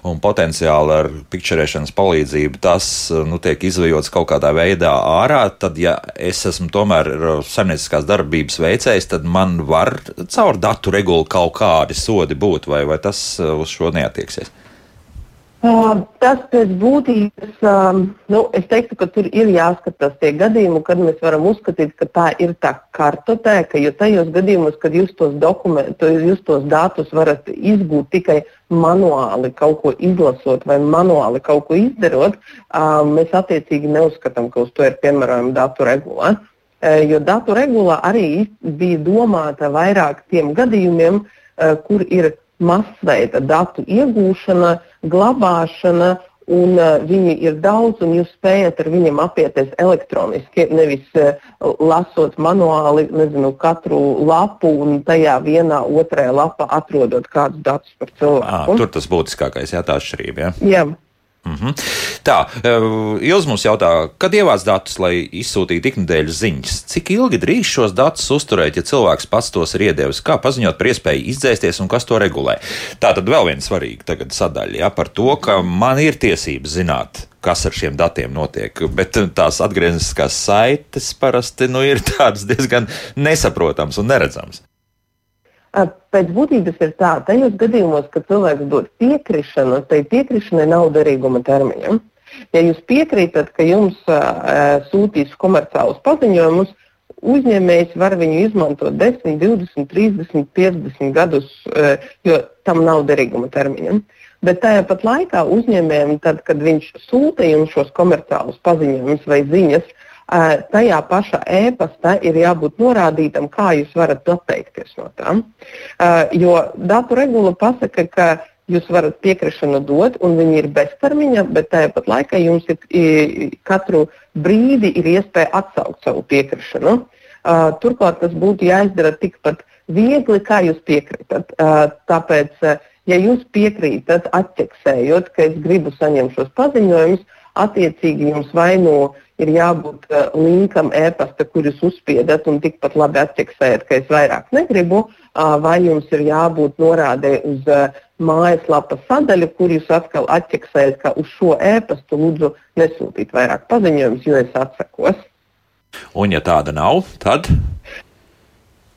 un potenciāli ar pikčerēšanas palīdzību tas nu, tiek izvejots kaut kādā veidā ārā, tad, ja es esmu tomēr saimnieciskās darbības veicējs, tad man var caur datu regulu kaut kādi sodi būt, vai, vai tas uz šo neatieksies? Tas pēc būtības, nu, es teiktu, ka tur ir jāskatās tie gadījumi, kad mēs varam uzskatīt, ka tā ir tā kartotēka, jo tajos gadījumos, kad jūs tos dokumentus, jūs tos datus varat izgūt tikai manuāli kaut ko izlasot vai manuāli kaut ko izdarot, mēs attiecīgi neuzskatām, ka uz to ir piemērojama datu regula. Jo datu regula arī bija domāta vairāk tiem gadījumiem, kur ir masveida datu iegūšana, glabāšana, un uh, viņi ir daudz, un jūs spējat ar viņiem apieties elektroniski, nevis uh, lasot manuāli nezinu, katru lapu un tajā vienā otrajā lapā atrodot kādus datus par cilvēku. À, tur tas būtiskākais, jā, tā atšķirība. Ja? Jā. Mm -hmm. Tā, eh, Ilz mums jautā, kad ievāc datus, lai izsūtītu ikdienas ziņas? Cik ilgi drīz šos datus uzturēt, ja cilvēks pats tos ir iedevis? Kā paziņot par iespēju izdzēsties un kas to regulē? Tā tad vēl viena svarīga sadaļa ja, par to, ka man ir tiesības zināt, kas ar šiem datiem notiek. Bet tās atgriezniskās saites parasti nu, ir [laughs] diezgan nesaprotamas un neredzamas. Pēc būtības ir tā, tajos gadījumos, kad cilvēks dod piekrišanu, tai piekrišanai nav derīguma termiņa. Ja jūs piekrītat, ka jums uh, sūtīs komerciālus paziņojumus, uzņēmējs var viņu izmantot 10, 20, 30, 50 gadus, uh, jo tam nav derīguma termiņa. Bet tajā pat laikā uzņēmējiem, tad, kad viņš sūta jums šos komerciālus paziņojumus vai ziņas, tajā pašā e-pastā ir jābūt norādītam, kā jūs varat atteikties no tām. Jo datu regula pasaka, ka jūs varat piekrišanu dot, un viņi ir beztermiņa, bet tāpat laikā jums ir katru brīdi ir iespēja atsaukt savu piekrišanu. Turklāt tas būtu jāizdara tikpat viegli, kā jūs piekrītat. Tāpēc, ja jūs piekrītat, atķeksējot, ka es gribu saņemt šos paziņojumus, attiecīgi jums vai no ir jābūt uh, linkam e-pasta, kur jūs uzspiedat un tikpat labi atķeksējat, ka es vairāk negribu, vai jums ir jābūt norādē uz uh, mājaslapas sadaļu, kur jūs atkal atķeksējat, ka uz šo e-pastu lūdzu nesūtīt vairāk paziņojumus, jo es atsakos. Un ja tāda nav, tad?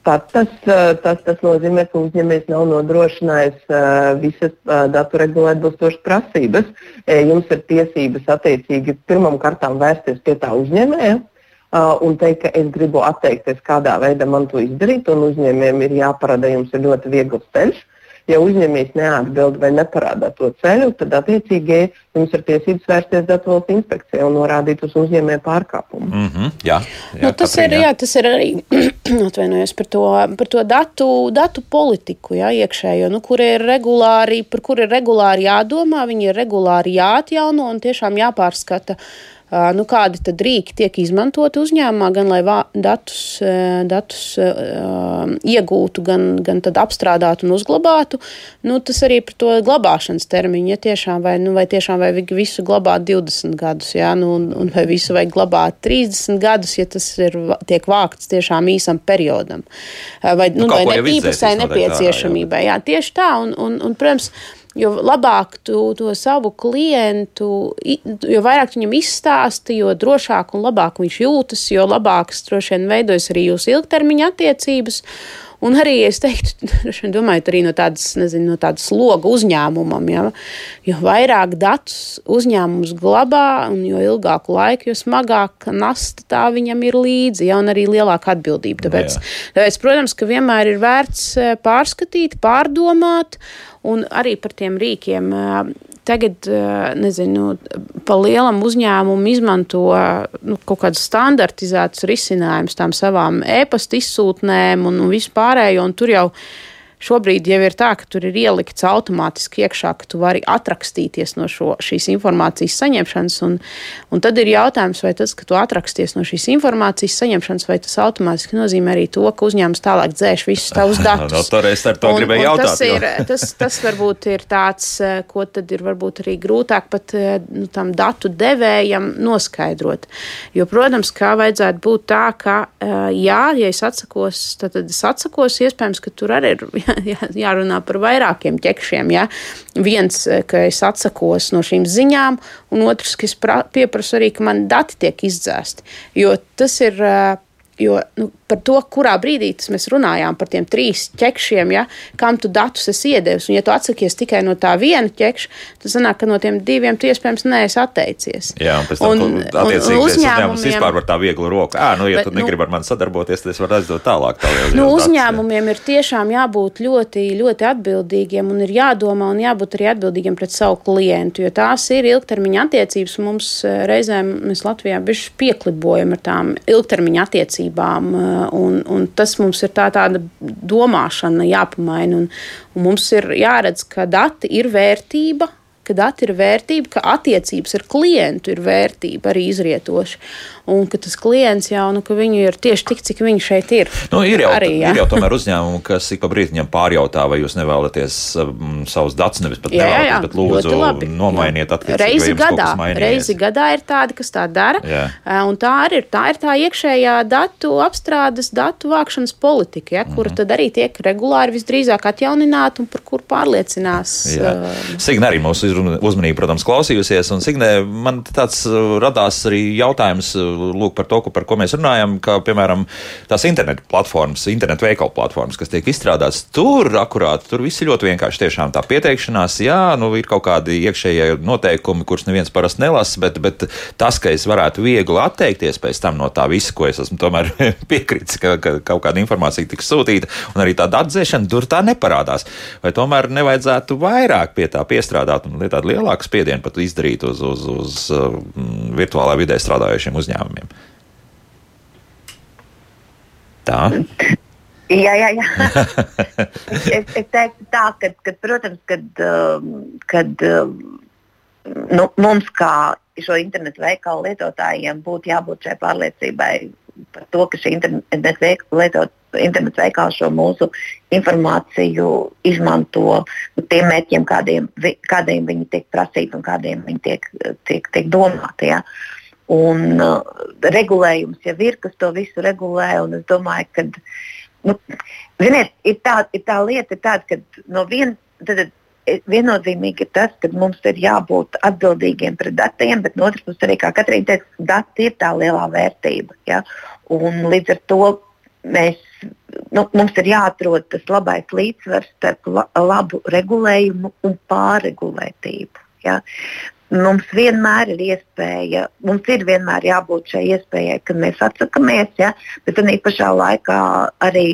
Tad tas, tas, tas nozīmē, ka uzņēmējs nav nodrošinājis uh, visas uh, datu regulēt atbilstošas prasības. Jums ir tiesības attiecīgi pirmām kārtām vērsties pie tā uzņēmēja un teikt, ka es gribu atteikties, kādā veidā man to izdarīt. Uzņēmējiem ir jāparāda, jums ir ļoti viegls ceļš. Ja uzņēmējs neatbild vai neparāda to ceļu, tad attiecīgi jums ir tiesības vērsties datu valsts inspekcijā un norādīt uz uzņēmēju pārkāpumu. Mm -hmm, jā, jā, nu, tas, Katrīna, ir, jā, tas ir arī [clears throat] atvainojos par to, par to datu, datu politiku, jā, iekšējo, nu, kur ir regulāri, par kur ir regulāri jādomā, viņi ir regulāri jāatjauno un tiešām jāpārskata. Uh, nu, kādi tad rīki tiek izmantoti uzņēmumā, gan lai datus, datus iegūtu, gan, gan apstrādātu un uzglabātu. Nu, tas arī par to glabāšanas termiņu, ja tiešām vai, nu, vai tiešām vajag visu glabāt 20 gadus, ja, nu, un, un vai visu vajag glabāt 30 gadus, ja tas ir, tiek vākts tiešām īsam periodam. Vai, nu, nu, vai ne īpašai nepieciešamībai. Jā, tieši tā, un, un, un protams, Jo labāk tu to savu klientu, jo vairāk viņam izstāsti, jo drošāk un labāk viņš jūtas, jo labākas droši vien veidojas arī jūsu ilgtermiņa attiecības. Un arī es teiktu, [laughs] domājot arī no tādas, nezinu, no tādas sloga uzņēmumam, ja, jo vairāk datus uzņēmums glabā un jo ilgāku laiku, jo smagāka nasta tā viņam ir līdzi, ja, un arī lielāka atbildība. Tāpēc, no tāpēc, protams, ka vienmēr ir vērts eh, pārskatīt, pārdomāt un arī par tiem rīkiem. Tagad, nezinu, pa lielam uzņēmumam izmanto nu, kaut kādus standartizētus risinājumus tām savām e-pasta izsūtnēm un, un vispārējo, un tur jau ir Šobrīd jau ir tā, ka tur ir ielikts automātiski iekšā, ka tu vari atrakstīties no šo, šīs informācijas saņemšanas. Un, un tad ir jautājums, vai tas, ka tu atraksties no šīs informācijas saņemšanas, vai tas automātiski nozīmē arī to, ka uzņēmums tālāk dzēš visus tavus [laughs] datus. no, toreiz ar to un, gribēju un jautāt. Tas, ir, tas, tas varbūt ir tāds, ko tad ir varbūt arī grūtāk pat nu, tam datu devējam noskaidrot. Jo, protams, kā vajadzētu būt tā, ka jā, ja es atsakos, tad, tad es atsakos, iespējams, ka tur arī ir [laughs] [laughs] jā, jārunā par vairākiem ķekšiem. Ja? Viens, eh, ka es atsakos no šīm ziņām, un otrs, ka es pieprasu arī, ka man dati tiek izdzēsti. Jo tas ir. Uh, Jo nu, par to, kurā brīdī mēs runājām par tiem trīs ķekšiem, ja, kam tu datus esi iedevis. Un, ja tu atsakies tikai no tā viena ķekša, tad sanāk, ka no tiem diviem tu iespējams neesi atteicies. Jā, un pēc tam un, un, uzņēmums vispār var tā viegli roku. Ā, nu, ja bet, tu negribi nu, ar mani sadarboties, tad es varu aizdot tālāk. Tā jau, nu, uzņēmumiem ir tiešām jābūt ļoti, ļoti atbildīgiem un ir jādomā un jābūt arī atbildīgiem pret savu klientu, jo tās ir ilgtermiņa attiecības. Mums eh, reizēm mēs Latvijā bieži pieklibojam ar tām ilgtermiņa attiecībām attiecībām. Eh, un, un tas mums ir tā, tāda domāšana jāpamaina. Un, un mums ir jāredz, ka dati ir vērtība ka dati ir vērtība, ka attiecības ar klientu ir vērtība arī izrietoša un ka tas klients jau, nu, ka viņu ir tieši tik, cik viņi šeit ir. Nu, ir, jau, arī, jā. ir jau tomēr uzņēmumi, kas ik pa brīdim pārjautā, vai jūs nevēlaties um, savus datus nevis pat jā, nevēlaties, jā, bet lūdzu nomainiet attiecības. Reizi gadā, reizi gadā ir tādi, kas tā dara, jā. Uh, un tā arī ir, tā ir tā iekšējā datu apstrādes, datu vākšanas politika, ja, kura mm -hmm. tad arī tiek regulāri visdrīzāk atjaunināta un par kur pārliecinās. Jā. Uh, Signe arī mūsu uzmanību, protams, klausījusies, un Signe, man tāds uh, radās arī jautājums uh, lūk, par to, par ko mēs runājam, kā piemēram tās internetu platformas, internetu veikalu platformas, kas tiek izstrādātas. Tur akurāti, tur viss ir ļoti vienkārši. Tiešām tā pieteikšanās, jā, nu ir kaut kādi iekšējie noteikumi, kurus neviens parasti nelasa, bet, bet tas, ka es varētu viegli atteikties pēc tam no tā visa, ko es esmu tomēr [laughs] piekritis, ka, ka kaut kāda informācija tiks sūtīta, un arī tāda atzīšana tur tā neparādās. Vai tomēr nevajadzētu vairāk pie tā piestrādāt un tādu lielāku spiedienu pat izdarīt uz, uz, uz uh, virtuālā vidē strādājošiem uzņēmumiem? Tā. Jā, jā, jā. [laughs] es, es teiktu tā, ka, ka protams, kad, um, kad um, nu, mums kā šo internetu veikalu lietotājiem būtu jābūt šai pārliecībai par to, ka šī internetu veikala lietot, internetu veikals šo mūsu informāciju izmanto tiem mērķiem, kādiem, kādiem viņi tiek prasīti un kādiem viņi tiek, tiek, tiek domāti. Ja. Un uh, regulējums jau ir, kas to visu regulē. Es domāju, ka nu, ziniet, ir, tā, ir tā lieta, ir tāda, ka no vienas puses viennozīmīgi ir tas, ka mums ir jābūt atbildīgiem pret datiem, bet no otras puses arī, kā Katrīna teica, dati ir tā lielā vērtība. Ja? Un līdz ar to mēs, nu, mums ir jāatrod tas labais līdzsvars starp labu regulējumu un pārregulētību. Ja? mums vienmēr ir iespēja, mums ir vienmēr jābūt šai iespējai, ka mēs atsakāmies, ja, bet tādā pašā laikā arī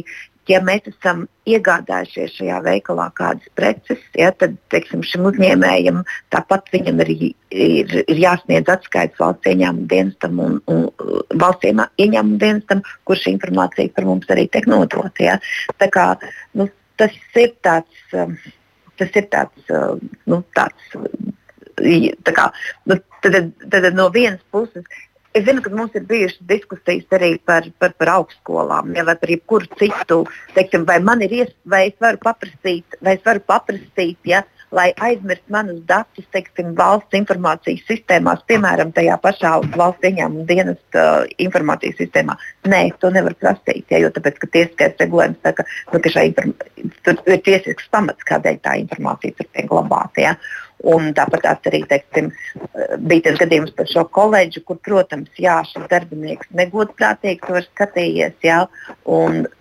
ja mēs esam iegādājušies šajā veikalā kādas preces, ja, tad teiksim, šim uzņēmējam tāpat viņam arī ir, ir jāsniedz atskaites valsts ieņēmuma dienestam un, un valsts ieņēmuma dienestam, kur šī informācija par mums arī tiek nodota. Ja. Tā kā, nu, tas ir tāds. Um, tas ir tāds, nu, tāds tā kā, nu, tad, tad no vienas puses Es zinu, ka mums ir bijušas diskusijas arī par, par, par augstskolām, ja, vai par jebkuru citu. Teiksim, vai iespēja, vai es varu paprasīt, vai es varu paprasīt ja, lai aizmirst manus datus teiksim, valsts informācijas sistēmās, piemēram, tajā pašā valsts ieņēmuma dienas uh, informācijas sistēmā. Nē, to nevar prasīt, ja, jo tāpēc, ka tiesiskais regulējums saka, nu, ka tur ir tiesisks pamats, kādēļ tā informācija tur tiek glabāta. Ja. Un tāpat arī teiksim, bija tas gadījums par šo koledžu, kur, protams, jā, šis darbinieks negodprātīgi to ir skatījies. Jā,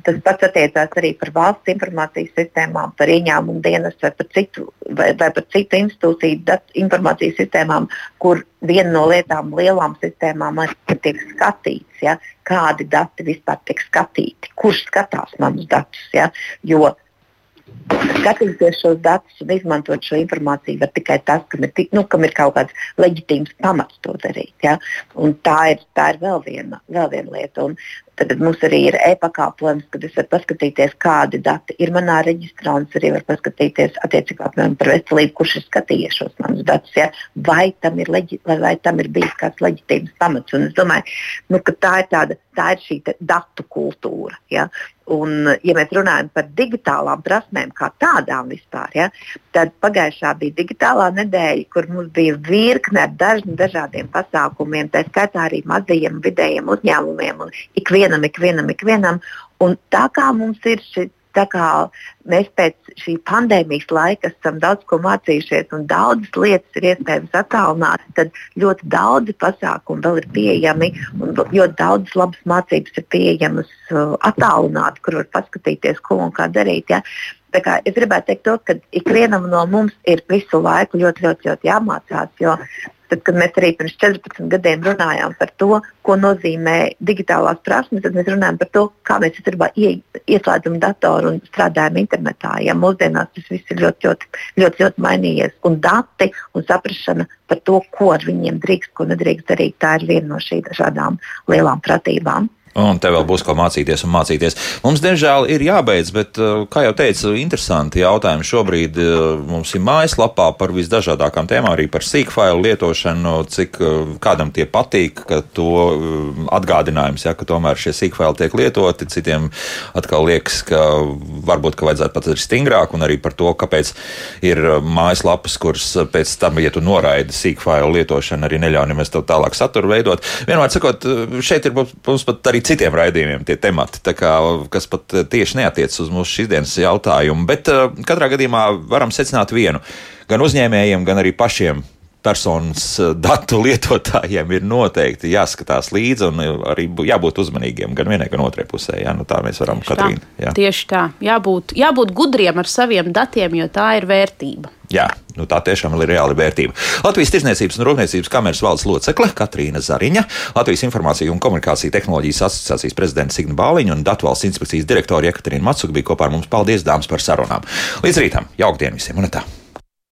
tas pats attiecās arī par valsts informācijas sistēmām, par ieņēmumu dienas vai par citu, vai, vai par citu institūciju dat, informācijas sistēmām, kur viena no lietām, lielām sistēmām, ir tiek skatīts, ja, kādi dati vispār tiek skatīti, kurš skatās manus datus. Ja, jo skatīties šos datus un izmantot šo informāciju var tikai tas, kam ir, nu, kam ir kaut kāds leģitīms pamats to darīt. Ja? Un tā ir, tā ir vēl, viena, vēl viena lieta. Un Tad mums arī ir e-pakalpojums, kad es varu paskatīties, kādi dati ir manā reģistrā, un es arī varu paskatīties attiecībā piemēram, par veselību, kurš ir skatījies šos manus datus, ja? vai, tam leģi, vai, vai tam ir bijis kāds leģitīvs pamats. Un es domāju, nu, ka tā ir, tāda, tā ir šī datu kultūra. Ja? Un, ja mēs runājam par digitālām prasmēm kā tādām vispār, ja, tad pagājušā bija digitālā nedēļa, kur mums bija virkne ar daž, dažādiem pasākumiem, tā skaitā arī mazajiem vidējiem uzņēmumiem un ikvienam, ikvienam, ikvienam. Un tā kā mums ir šis Tā kā mēs pēc šī pandēmijas laika esam daudz ko mācījušies un daudzas lietas ir iespējams attālināt, tad ļoti daudzi pasākumi vēl ir pieejami un ļoti daudz labas mācības ir pieejamas uh, attālināt, kur var paskatīties, ko un kā darīt. Ja? Es gribētu teikt, to, ka ikvienam no mums ir visu laiku ļoti, ļoti, ļoti jāmācās. Jo Tad, kad mēs arī pirms 14 gadiem runājām par to, ko nozīmē digitālās prasmes, tad mēs runājam par to, kā mēs īstenībā ieslēdzam datoru un strādājam internetā. Ja mūsdienās tas viss ir ļoti, ļoti, ļoti, ļoti mainījies. Un dati un saprāšana par to, ko ar viņiem drīkst, ko nedrīkst darīt, tā ir viena no šīm lielām pratībām. Un te vēl būs ko mācīties un mācīties. Mums, diemžēl, ir jābeidz, bet, uh, kā jau teicu, interesanti jautājumi šobrīd uh, mums ir mājaslapā par visdažādākām tēmām, arī par sīkfailu lietošanu, cik uh, kādam tie patīk, ka to atgādinājums, ja, ka tomēr šie sīkfaili tiek lietoti, citiem atkal liekas, ka varbūt, ka vajadzētu pat arī stingrāk, un arī par to, kāpēc ir mājaslapas, kuras pēc tam, ja tu noraidi sīkfailu lietošanu, arī neļauj nemaz tev tālāk saturu veidot. Vienmēr sakot, šeit ir mums pat arī citiem raidījumiem tie temati, kā, kas pat eh, tieši neatiecas uz mūsu šīsdienas jautājumu. Bet uh, katrā gadījumā varam secināt vienu. Gan uzņēmējiem, gan arī pašiem personas eh, datu lietotājiem ir noteikti jāskatās līdzi un arī jābūt uzmanīgiem gan vienai, gan otrai pusē. Jā, nu tā mēs varam, Katrīna. Tieši tā. Jābūt, jābūt gudriem ar saviem datiem, jo tā ir vērtība. Jā, nu tā tiešām ir reāla vērtība. Latvijas Tirzniecības un Rūpniecības kameras valdes locekle Katrīna Zariņa, Latvijas Informāciju un Komunikāciju tehnoloģijas asociācijas prezidents Signa Bāliņa un Datu valsts inspekcijas direktora Jekaterina Matsuka bija kopā ar mums. Paldies, dāmas, par sarunām. Līdz rītam, jauktdien visiem un tā!